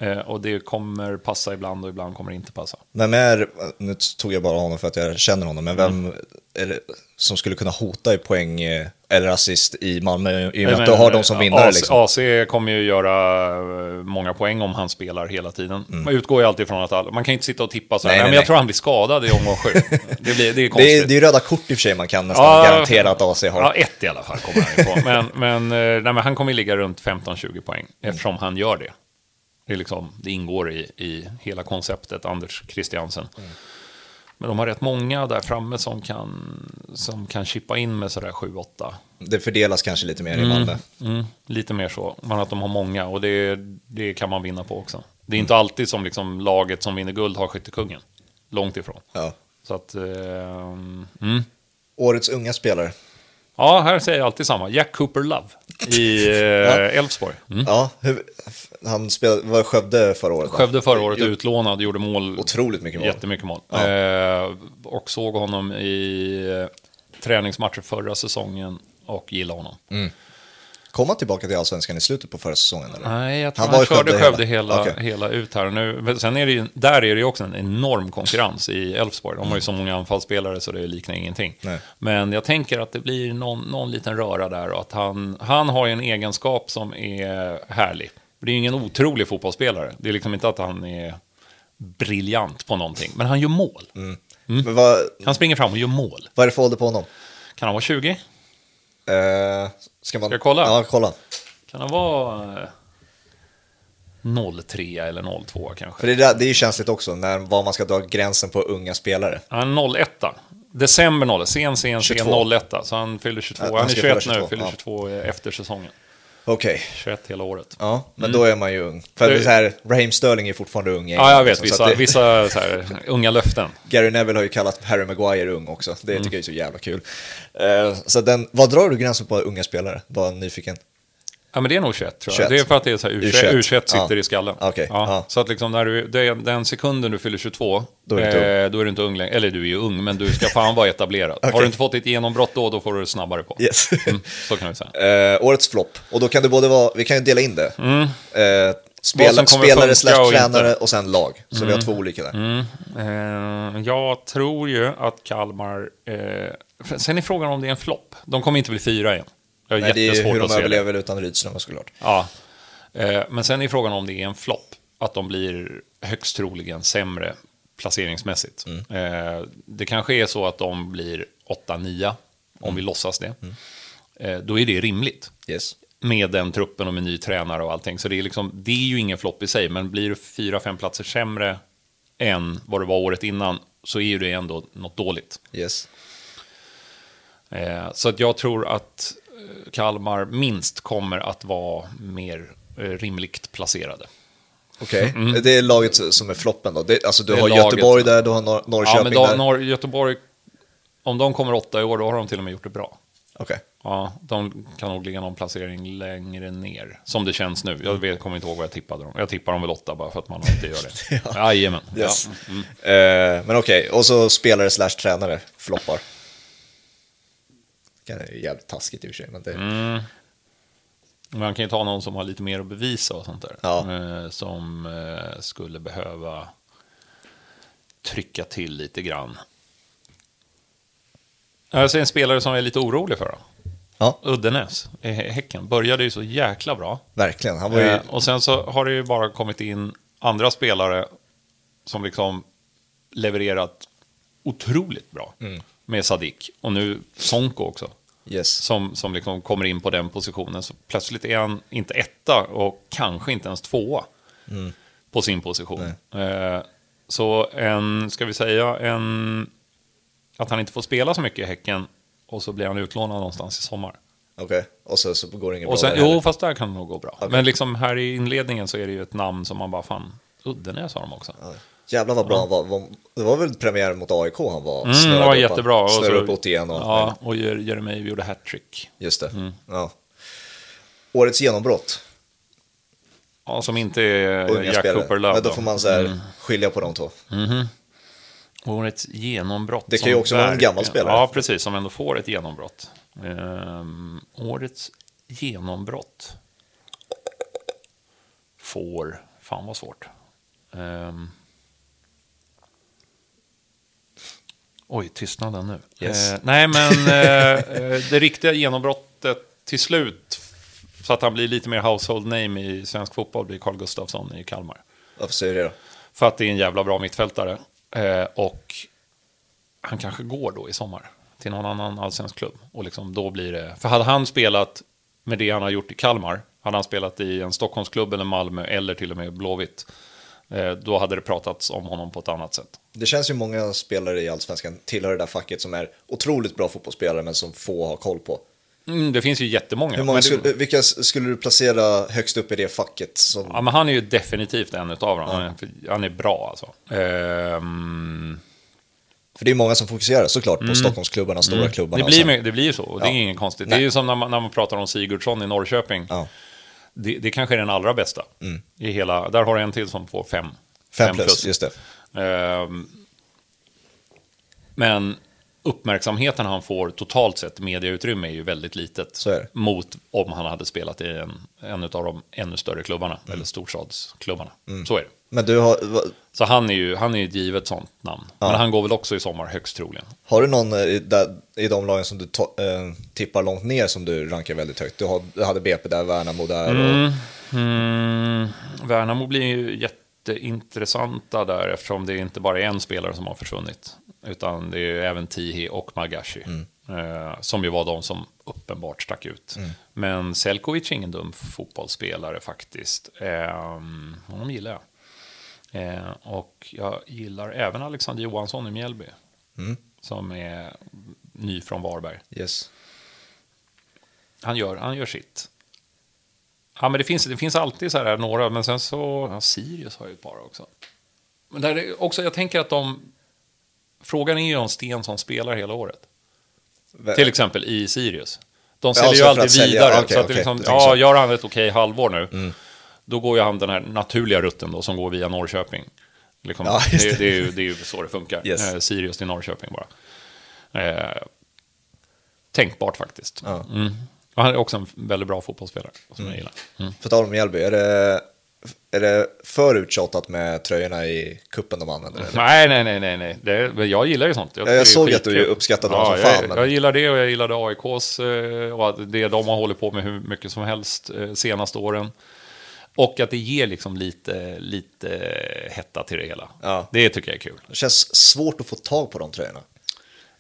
Eh, och det kommer passa ibland och ibland kommer det inte passa. Vem är, nu tog jag bara honom för att jag känner honom, men vem Mm. är det som skulle kunna hota i poäng eh, eller assist i Malmö i och med Men, att du har dem som eh, vinnare? AC, Liksom. AC kommer ju göra eh, många poäng om han spelar hela tiden. Man utgår ju alltid från att alla, man kan inte sitta och tippa så här, Nej, nej, nej, men jag nej. tror han blir skadad i omgång sju. *laughs* Det, blir, det är Det konstigt. är, det är ju röda kort i och för sig man kan nästan Ja, garantera att AC har. Ja, ett i alla fall kommer han ju få. Men, men, nej, men han kommer ju ligga runt 15-20 poäng eftersom han gör det. Det, är liksom, det ingår i, i hela konceptet, Anders Christiansen. Men de har rätt många där framme som kan, som kan chippa in med sådär 7-8. Det fördelas kanske lite mer i Malmö. Mm, lite mer så, men att de har många och det, det kan man vinna på också. Det är inte alltid som liksom laget som vinner guld har skyttekungen. Långt ifrån. Ja. Så att, eh, mm. Årets unga spelare. Ja, här säger jag alltid samma. Jack Cooper Love i eh, Elfsborg. Mm. Ja, han spelade, var Skövde förra året? Skövde förra året utlånad, gjorde mål, Otroligt mycket mål. jättemycket mål. Ja. Eh, och såg honom i eh, träningsmatcher förra säsongen och gillade honom. Kom han tillbaka till Allsvenskan i slutet på förra säsongen? Eller? Nej, jag tror Han han, var körde Skövde Skövde hela- hela, Okej. hela ut här. Nu, men sen är det ju, där är det ju också en enorm konkurrens i Elfsborg. De har ju så många anfallsspelare så det liknar ingenting. Nej. Men jag tänker att det blir någon, någon liten röra där och att han, han har ju en egenskap som är härlig. Det är ju ingen otrolig fotbollsspelare. Det är liksom inte att han är briljant på någonting, men han gör mål. Mm. Men vad, Han springer fram och gör mål. vad är det för ålder på honom? Kan han vara 20? Eh, ska, man... Ska jag kolla? Ja, kolla. Kan han vara eh, 03 eller 02 kanske? För det, där, det är ju känsligt också, när, var man ska dra gränsen på unga spelare. Han är 01. December 01. Sen, sen, sen 22. 01. Så han fyller 22. Ja, han, han är ska 21 fylla nu, 22, fyller ja. 22 efter säsongen. Okej, 21 hela året. ja, men då är man ju ung. För Det- det... så här, Raheem Sterling är fortfarande ung. Ja, jag vet. liksom, Vissa, det- vissa så här, *laughs* unga löften. Gary Neville har ju kallat Harry Maguire ung också. Det Mm. tycker jag är så jävla kul. Eh, så den, vad drar du gränsen på unga spelare? Bara nyfiken. Ja, men det är nog 21 tror jag. 21. Det är för att det är så här U21, U21. U21 sitter Ja. i skallen. Okej, ja. Så att liksom när du, är den sekunden du fyller 22, Då är eh, då är du inte ung längre. Eller du är ju ung, men du ska fan vara etablerad. *laughs* Har Okej. du inte fått ditt genombrott då, då får du det snabbare på. Yes. Mm, så kan *laughs* vi säga. Eh, årets flopp. Och då kan det både vara, vi kan ju dela in det. Eh, Mm. Vad spela, spelare slash och tränare inte. och sen lag. Så vi har två olika där. Mm. Eh, jag tror ju att Kalmar... Eh, sen är frågan om det är en flopp. De kommer inte bli fyra igen. Jag Nej, det är hur de se det. överlever utan Rydström såklart. Ja. Eh, men sen är frågan om det är en flopp. Att de blir högst troligen sämre placeringsmässigt. Eh, det kanske är så att de blir 8-9, om vi låtsas det. Eh, då är det rimligt. Yes. Med den truppen och med ny tränare och allting. Så det är, liksom, det är ju ingen flopp i sig, men blir det fyra, fem platser sämre än vad det var året innan så är ju det ändå något dåligt. Yes. Så att jag tror att Kalmar minst kommer att vara mer eh, rimligt placerade. Okej, det är laget som är floppen då? Det, alltså du Mm. Det har Göteborg där, du har Nor- Ja, Norrköping men då, där. Norr, Göteborg, om de kommer åtta i år, då har de till och med gjort det bra. Okej, Ja, de kan nog ligga någon placering längre ner, som det känns nu. Jag vet, kommer inte ihåg vad jag tippade dem. Jag tippar dem väl åtta bara för att man alltid gör det. *laughs* ja. Jajamän. yes. Ja. Mm. Eh, men okej, och så spelare slash tränare floppar. Det är jävligt taskigt i och för sig, men det... Mm. Man kan ju ta någon som har lite mer att bevisa och sånt där. Ja. Eh, som eh, skulle behöva trycka till lite grann. Jag ser en spelare som jag är lite orolig för. Då. Ja, Uddenäs, i Hä- Häcken, började ju så jäkla bra. verkligen. Han var ju... Eh, och sen så har det ju bara kommit in andra spelare som liksom levererat otroligt bra. Mm. Med Sadik och nu Sonko också. Yes. Som, som liksom kommer in på den positionen. Så plötsligt är han inte etta och kanske inte ens tvåa på sin position. Eh, så en, ska vi säga, en, att han inte får spela så mycket i Häcken och så blir han utlånad någonstans i sommar. Okej, och så, så går det inget Och bra sen, där heller. jo, fast där kan det nog gå bra. Men liksom här i inledningen så är det ju ett namn som man bara, fan, Uddenäs har de också. Ja. Jävlar vad bra han var. Var- Det var väl premiär mot AIK han var? Mm, snurrade var upp- jättebra. Och Snurrade upp 81 och Ja, och Jer- Jeremejeff gjorde hattrick. Just det. Mm. Ja. Årets genombrott. Ja, som inte är Unga Jack. Cooper Love. Men då får man så här skilja på de två. Årets genombrott. Det kan ju också vara en gammal spelare. Ja, precis, som ändå får ett genombrott. Ehm, årets genombrott får... Fan vad svårt. Ehm, oj, tystnaden nu. Yes. Eh, nej, men eh, eh, det riktiga genombrottet till slut, så att han blir lite mer household name i svensk fotboll, blir Carl Gustafsson i Kalmar. Varför säger du det då? För att det är en jävla bra mittfältare. Eh, och han kanske går då i sommar till någon annan allsvensk klubb. Och liksom då blir det... För hade han spelat med det han har gjort i Kalmar, hade han spelat i en Stockholmsklubb eller Malmö eller till och med Blåvitt, då hade det pratats om honom på ett annat sätt. Det känns ju många spelare i Allsvenskan tillhör det där facket som är otroligt bra fotbollsspelare men som få har koll på. Mm, det finns ju jättemånga. Hur många det- skulle, vilka skulle du placera högst upp i det facket? Som, Ja, men han är ju definitivt en utav dem. Han, är, han är bra alltså. Ehm, För det är många som fokuserar såklart på Stockholmsklubbarna, stora klubbarna. Mm. det, och blir, det blir ju så, och det är Ja. inget konstigt. Det är Nej. ju som när man, när man pratar om Sigurdsson i Norrköping. Ja. Det, det kanske är den allra bästa. I hela, där har du en till som får fem. Mm. Fem plus, just det. Ehm, men uppmärksamheten han får totalt sett, mediautrymme, är ju väldigt litet. Mot om han hade spelat i en, en av de ännu större klubbarna, Mm. eller storstadsklubbarna. Så är det. Men du har, Så han är ju, han är ju ett givet sånt namn. Men han går väl också i sommar, högst troligen. har du någon eh, i, där, i de lagen som du to, eh, tippar långt ner som du rankar väldigt högt? Du, har, du hade BP där, Värnamo där och... Mm, Värnamo blir ju jätteintressanta där eftersom det inte bara är en spelare som har försvunnit. Utan det är även Tihi och Magashi. Eh, som ju var de som uppenbart stack ut. Men Selkovic är ingen dum fotbollsspelare faktiskt. Eh, honom gillar jag. Eh, och jag gillar även Alexander Johansson i Mjällby. Som är ny från Varberg. Yes. Han gör, han gör sitt. Ja, men det finns, det finns alltid så här några, men sen så... Ja, Sirius har ju ett par också. Men där är också, jag tänker att de... Frågan är ju om Stensson spelar hela året. Vä- Till exempel i Sirius. De Ja, säljer så ju alltid vidare. okej, så att det okej, liksom, ja. Mm. gör han ett okej halvår nu, då går ju han den här naturliga rutten då, som går via Norrköping. Liksom, Ja, det, det. det, är ju, det är ju så det funkar. Yes. Eh, Sirius till Norrköping bara. Eh, tänkbart faktiskt. Ja. Mm. Och han är också en väldigt bra fotbollsspelare, som jag gillar. Mm. För tal om Mjällby, är det, är det för uttjatat med tröjorna i kuppen de använder? Eller? Nej, nej, nej, nej, nej. Det, jag gillar ju sånt. jag det är såg att du uppskattade dem ja, som fan, Jag, men- jag gillar det och jag gillade AIKs eh, och det de har hållit på med hur mycket som helst eh, senaste åren. Och att det ger liksom lite, lite hetta till det hela. Ja. Det tycker jag är kul. Det känns svårt att få tag på de tröjorna.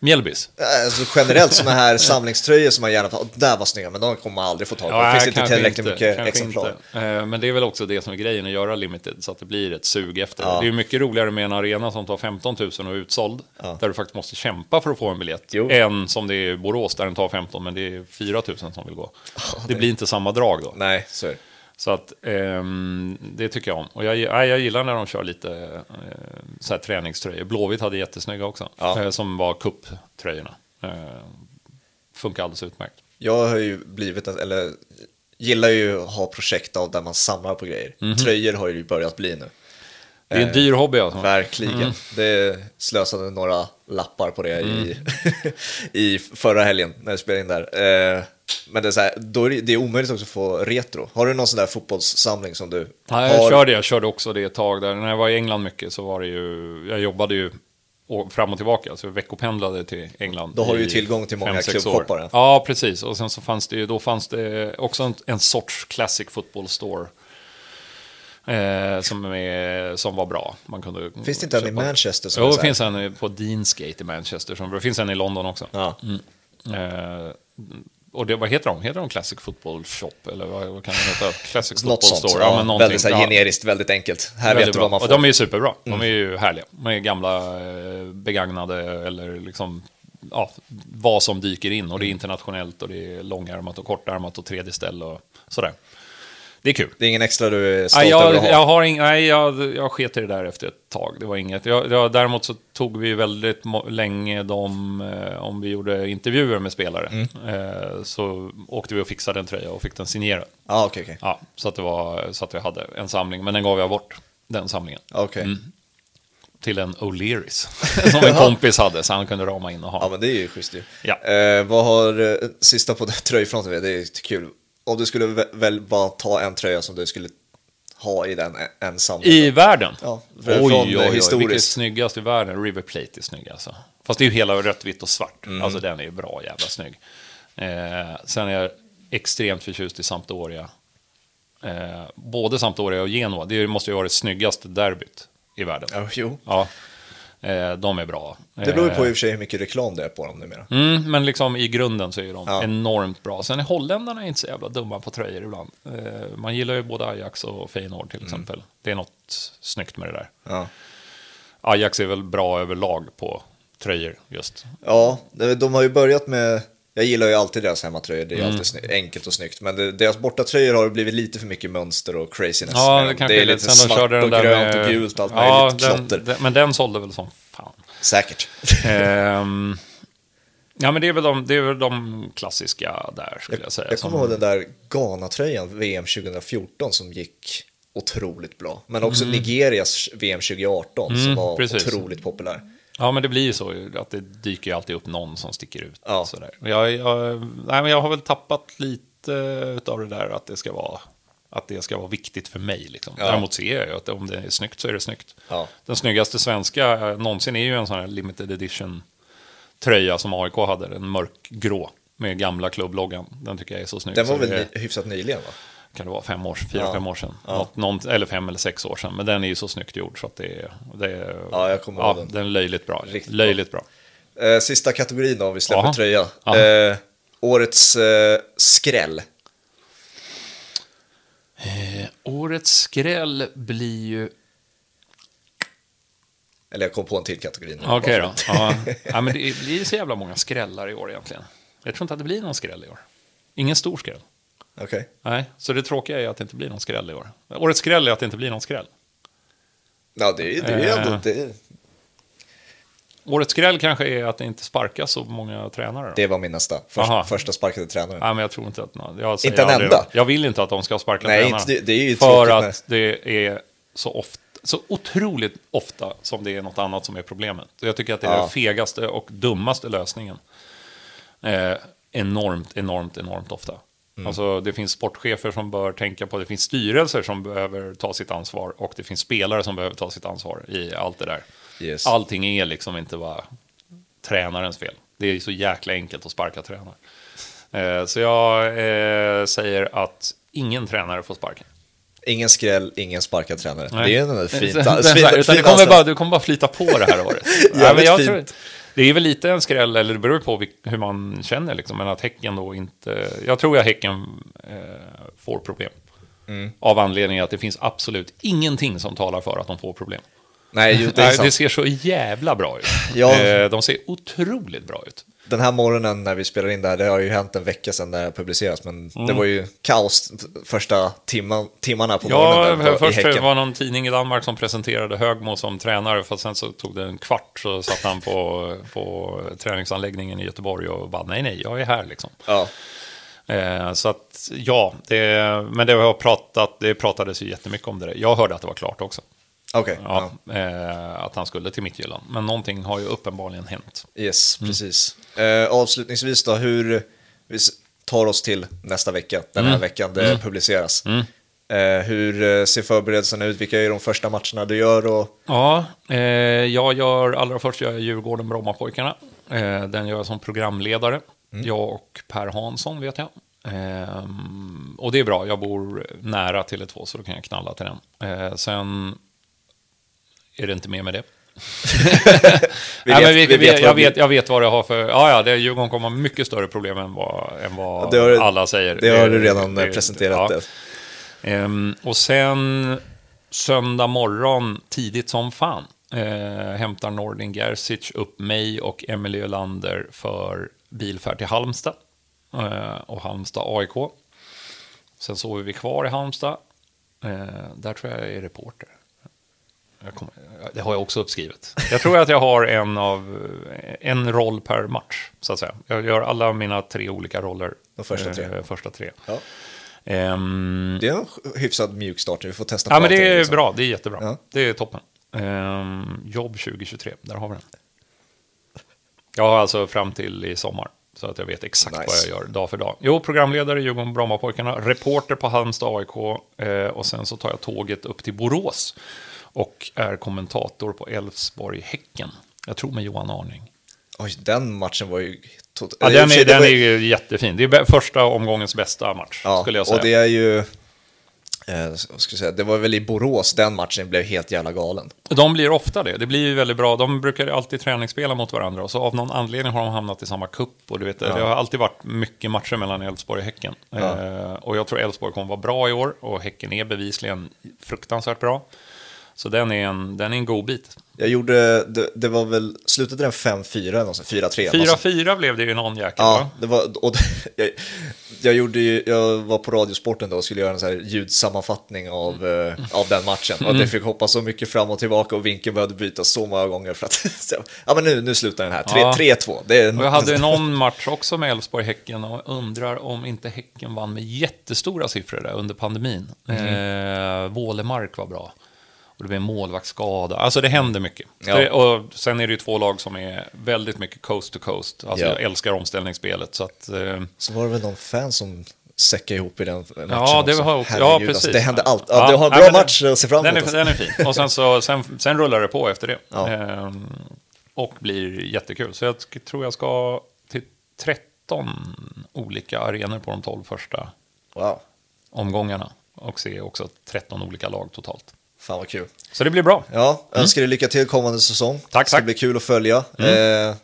Mjällbys. Alltså generellt sådana här *laughs* samlingströjor som man gärna får, där var snygga, men de kommer man aldrig få tag på. det finns inte tillräckligt mycket kanske exemplar. inte. Eh, Men det är väl också det som är grejen, att göra limited så att det blir ett sug efter. Ja. Det är ju mycket roligare med en arena som tar 15 000 och är utsåld, där du faktiskt måste kämpa för att få en biljett, Jo. än som det är i Borås där den tar 15 men det är 4 000 som vill gå. det blir inte samma drag då. Nej, så är det. Så att ehm, det tycker jag om. Och jag, ja, jag gillar när de kör lite eh, så här träningströjor. Blåvitt hade jättesnygga också. Ja. Eh, som var kupptröjorna. Eh, funkar alldeles utmärkt. Jag har ju blivit, eller gillar ju att ha projekt av där man samlar på grejer. Mhm. Tröjor har ju börjat bli nu. Det är en dyr hobby alltså. Verkligen. Mm. Det slösade några lappar på det i, *laughs* i förra helgen när jag spelade in där. Men det är, så här, då är det, det är omöjligt också att få retro. Har du någon sån där fotbollssamling som du Ja, jag har? körde, jag körde också det ett tag där. När jag var i England mycket så var det ju, jag jobbade ju fram och tillbaka, så jag veckopendlade till England. Då har du ju tillgång till många klubbshoppare. Ja, precis. Och sen så fanns det ju, då fanns det också en, en sorts classic football store. Eh, som, är, som var bra. Man kunde Finns det inte en i Manchester som Jo, det finns en på Deansgate i Manchester. Som, det finns en i London också. Ja. Eh, och det, vad heter de? Heter de Classic Football Shop? Eller vad, vad kan det heta? Classic Football sånt. Store? Ja, men väldigt så här, generiskt, väldigt enkelt. Här Väldigt vet du vad man Och får. Mm. de är ju superbra. De är ju härliga. De är gamla, eh, begagnade eller liksom ja, vad som dyker in. Mm. Och det är internationellt och det är långärmat och kortärmat och tredje ställ och sådär. Det är kul. Det är ingen extra du är stolt Nej, över jag, att ha? jag, har ing, nej jag, jag sket i det där efter ett tag. Det var inget. Jag, jag, däremot så tog vi väldigt länge de, eh, om vi gjorde intervjuer med spelare, Mm. eh, så åkte vi och fixade en tröja och fick den signerad. Ja, okej, okej. Ja, så att, det var, så att vi hade en samling, men den gav jag bort, den samlingen. Okej. Mm. Till en O'Learys, *laughs* som en kompis hade, så han kunde rama in och ha. Ja, men det är ju schysst ju. Ja. Eh, vad har, eh, sista på tröjfronten, det är kul. Om du skulle vä- väl bara ta en tröja som du skulle ha i den en- en samling. I världen? Ja, oj, oj, eh, oj, historiskt. vilket är snyggast i världen? River Plate är snygg alltså. Fast det är ju hela rött, vitt och svart. Mm. Alltså den är ju bra jävla snygg. Eh, sen är jag extremt förtjust i Sampdoria. Eh, både Sampdoria och Genoa, det måste ju vara det snyggaste derbyt i världen. Ja, jo. Ja, eh, de är bra. Det beror ju på i Eh, och för sig hur mycket reklam det är på dem numera. Mm, men liksom i grunden så är de Ja. enormt bra. Sen är holländarna inte så jävla dumma på tröjor ibland. Eh, man gillar ju både Ajax och Feyenoord Mm. till exempel. Det är något snyggt med det där. Ja. Ajax är väl bra överlag på tröjor just. Ja, de har ju börjat med, jag gillar ju alltid deras hemmatröjor, det är Mm. alltid sny- enkelt och snyggt. Men det, deras bortatröjor har det blivit lite för mycket mönster och craziness. Ja, det det är lite sen svart och grönt med... och gult, allt ja, möjligt klotter. den, men den sålde väl som fan. Säkert. Ehm, ja, men det är, väl de, det är väl de klassiska där, skulle jag, säga. Jag som- kommer ihåg den där Ghana-tröjan, VM 2014, som gick otroligt bra. Men också Nigerias VM 2018 som Mm, var precis. otroligt populär. Ja, men det blir ju så att det dyker ju alltid upp någon som sticker ut. Ja. Sådär. Jag, jag, nej, men jag har väl tappat lite av det där att det ska vara, att det ska vara viktigt för mig. Liksom. Ja. Däremot ser jag ju att om det är snyggt så är det snyggt. Ja. Den snyggaste svenska någonsin är ju en sån här limited edition tröja som AIK hade, en mörkgrå med gamla klubbloggan. Den tycker jag är så snygg. Den var väl det, hyfsat nyligen va? Kan det vara fem år, fyra, Ja. fem år sedan. Ja. Något, någon, eller fem eller sex år sedan. Men den är ju så snyggt gjord så att det är... Det är Ja, jag kommer ihåg ja, den. den. är löjligt bra. Riktigt löjligt bra. Eh, sista kategorin då, om vi släpper Jaha. tröja. Ja. Eh, årets eh, skräll. Årets skräll blir ju... Eller jag kom på en till kategori nu. Okej Bara då. Ja. *laughs* ja, men det blir så jävla många skrällar i år egentligen. Jag tror inte att det blir någon skräll i år. Ingen stor skräll. Okej. Nej, så det tråkiga är att det inte blir någon skräll i år. Årets skräll är att det inte blir någon skräll. Ja, det är det är ju Eh. ändå... Det, Årets skräll kanske är att det inte sparkas så många tränare. Då. det var min nästa. Först, första sparkade tränaren. Nej, men jag tror inte att... Jag säger Inte en enda? Jag vill inte att de ska sparka Nej, tränarna. inte- det är ju För tråkigt att det är så ofta, så otroligt ofta som det är något annat som är problemet. Så Jag tycker att det är Ja. den fegaste och dummaste lösningen. Eh, enormt, enormt, enormt ofta. Mm. Alltså, det finns sportchefer som bör tänka på, det finns styrelser som behöver ta sitt ansvar och det finns spelare som behöver ta sitt ansvar i allt det där. Yes. Allting är liksom inte bara tränarens fel. Det är så jäkla enkelt att sparka tränare. Eh, så jag eh, säger att ingen tränare får sparken. Ingen skräll, ingen sparkad tränare. Nej. Det är en *laughs* det fint kommer bara, du kommer bara flyta på det här året. *laughs* Men jag fint. tror, det är väl lite en skräll, eller det beror på hur man känner, liksom, men att Häcken då inte... Jag tror att Häcken eh, får problem. Mm. Av anledning att det finns absolut ingenting som talar för att de får problem. Nej, det Nej, det ser så jävla bra ut. Ja. Eh, de ser otroligt bra ut. Den här morgonen när vi spelar in det här, det har ju hänt en vecka sedan det här publiceras, men det var ju kaos första timma, timmarna på morgonen Mm. Ja, där, på, i först var någon tidning i Danmark som presenterade Högmo som tränare, för sen så tog det en kvart så satt han på, på träningsanläggningen i Göteborg och bara nej, nej, jag är här liksom. Ja, Eh, så att ja, det, men det har pratat, det pratades ju jättemycket om det. där. Jag hörde att det var klart också. Okej. Ja, ja. Eh, att han skulle till Midtjylland. Men någonting har ju uppenbarligen hänt. Yes, Mm. precis. Eh, avslutningsvis då, hur vi tar oss till nästa vecka, den Mm. här veckan det publiceras. Eh, hur eh, ser förberedelserna ut? Vilka är de första matcherna du gör? Och... Ja, eh, jag gör allra först gör jag Djurgården Brommapojkarna. Eh, den gör jag som programledare. Jag och Per Hansson vet jag. Ehm, och det är bra, jag bor nära Tele2 så då kan jag knalla till den. Sen är det inte mer med det. *laughs* Vi Nej, vet- men vi, vi vi, vet vad jag, vet, jag vet vad det har för... Ja, ja, det, Djurgården kommer ha mycket större problem än vad, än vad det har alla säger. Det har du redan eh, presenterat. ja. det. Ehm, och sen söndag morgon, tidigt som fan, eh, hämtar Nordin Gerzic upp mig och Emelie Ölander för bilfärd till Halmstad. Eh, och Halmstad AIK. Sen sover vi kvar i Halmstad. Eh, där tror jag jag är reporter. Jag kommer, det har jag också uppskrivet. Jag tror att jag har en, av, en roll per match, så att säga. Jag gör alla mina tre olika roller. De första tre. Eh, första tre. Ja. Ehm, Det är en hyfsad mjuk start, vi får testa på Ja, men det är liksom. bra. Det är jättebra. Ja. Det är toppen. Ehm, jobb 2023, där har vi den. Jag har alltså fram till i sommar, så att jag vet exakt Nice. vad jag gör dag för dag. Jo, programledare Djurgården Brommapojkarna, reporter på Halmstad AIK eh, och sen så tar jag tåget upp till Borås och är kommentator på Elfsborg Häcken. Jag tror med Johan Arning. Oj, den matchen var ju... Tot... Ja, den är, den är ju- jättefin. Det är första omgångens bästa match, Ja, skulle jag säga. och det är ju... Eh, ska säga, det var väl i Borås den matchen blev helt jävla galen. De blir ofta det. Det blir ju väldigt bra. De brukar alltid träningsspela mot varandra och så av någon anledning har de hamnat i samma kupp. Och du vet, Det har alltid varit mycket matcher mellan Elfsborg och Häcken. Eh, och jag tror Elfsborg kommer vara bra i år och Häcken är bevisligen fruktansvärt bra. Så den är en, den är en god bit. Jag gjorde, det, det var väl, slutade den 5-4 eller något sånt, 4-3? något sånt. 4-4 blev det ju någon jäkel, Ja, va? det var, och *laughs* jag, jag, gjorde ju, jag var på Radiosporten då och skulle göra en så här ljudsammanfattning av, eh, av den matchen. Och Mm. det fick hoppa så mycket fram och tillbaka och vinkeln behövde bytas så många gånger för att, *laughs* ja men nu, nu slutar den här, Tre- Ja. 3-2. Det är, Och jag hade någon match också med Elfsborg-Häcken och undrar om inte Häcken vann med jättestora siffror där under pandemin. Eh, Vålemark var bra. Och det blev en målvaktsskada. Alltså det händer mycket. Ja. Det, och sen är det ju två lag som är väldigt mycket coast to coast. Alltså Ja. jag älskar omställningsspelet. Så att, eh, Så var det väl någon fan som säckade ihop i den matchen Ja, det också. har också. Herregud, Ja, alltså, precis. det hände allt. Ja, du har en bra den- match att se fram Den emot. är, alltså. den är fin. Och sen, så, sen, sen rullar det på efter det. Ja. Ehm, och blir jättekul. Så jag tror jag ska till 13 olika arenor på de 12 första Wow, omgångarna. Och se också 13 olika lag totalt. Fan vad kul. Så det blir bra. Ja, önskar dig lycka till kommande säsong. Mm. Tack, det ska tack. Mm. bli kul att följa. Eh,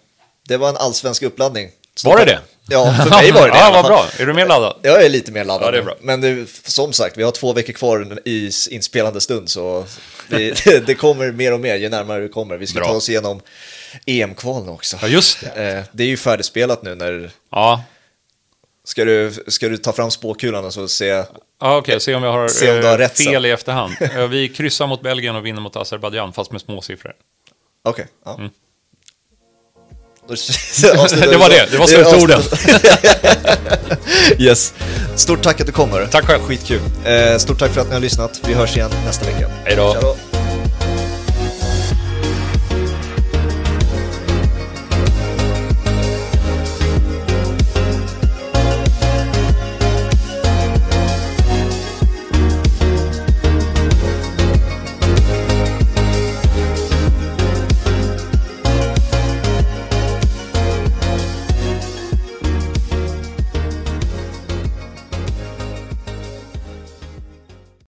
det var en allsvensk uppladdning. Var det det? Ja, för mig var det det. *laughs* ja, vad bra. Är du mer laddad? Jag är lite mer laddad. Ja, det är bra. Men det, som sagt, vi har två veckor kvar i inspelande stund, så det, *laughs* det kommer mer och mer ju närmare vi kommer. Vi ska Bra. ta oss igenom EM-kvalen också. Ja, just det. Eh, det är ju färdigspelat nu när... Ja, Ska du, ska du ta fram spåkulan och så se... Ja, Okej, se om jag har, Se om du har eh, rätt sen. fel i efterhand. Eh, Vi kryssar mot Belgien och vinner mot Azerbajdzjan, fast med små siffror. Okej, ja. Mm. *laughs* Det var det, det var slutorden. *laughs* yes. Stort tack att du kommer. Tack själv. Skitkul. Eh, stort tack för att ni har lyssnat. Vi hörs igen nästa vecka. Hej då.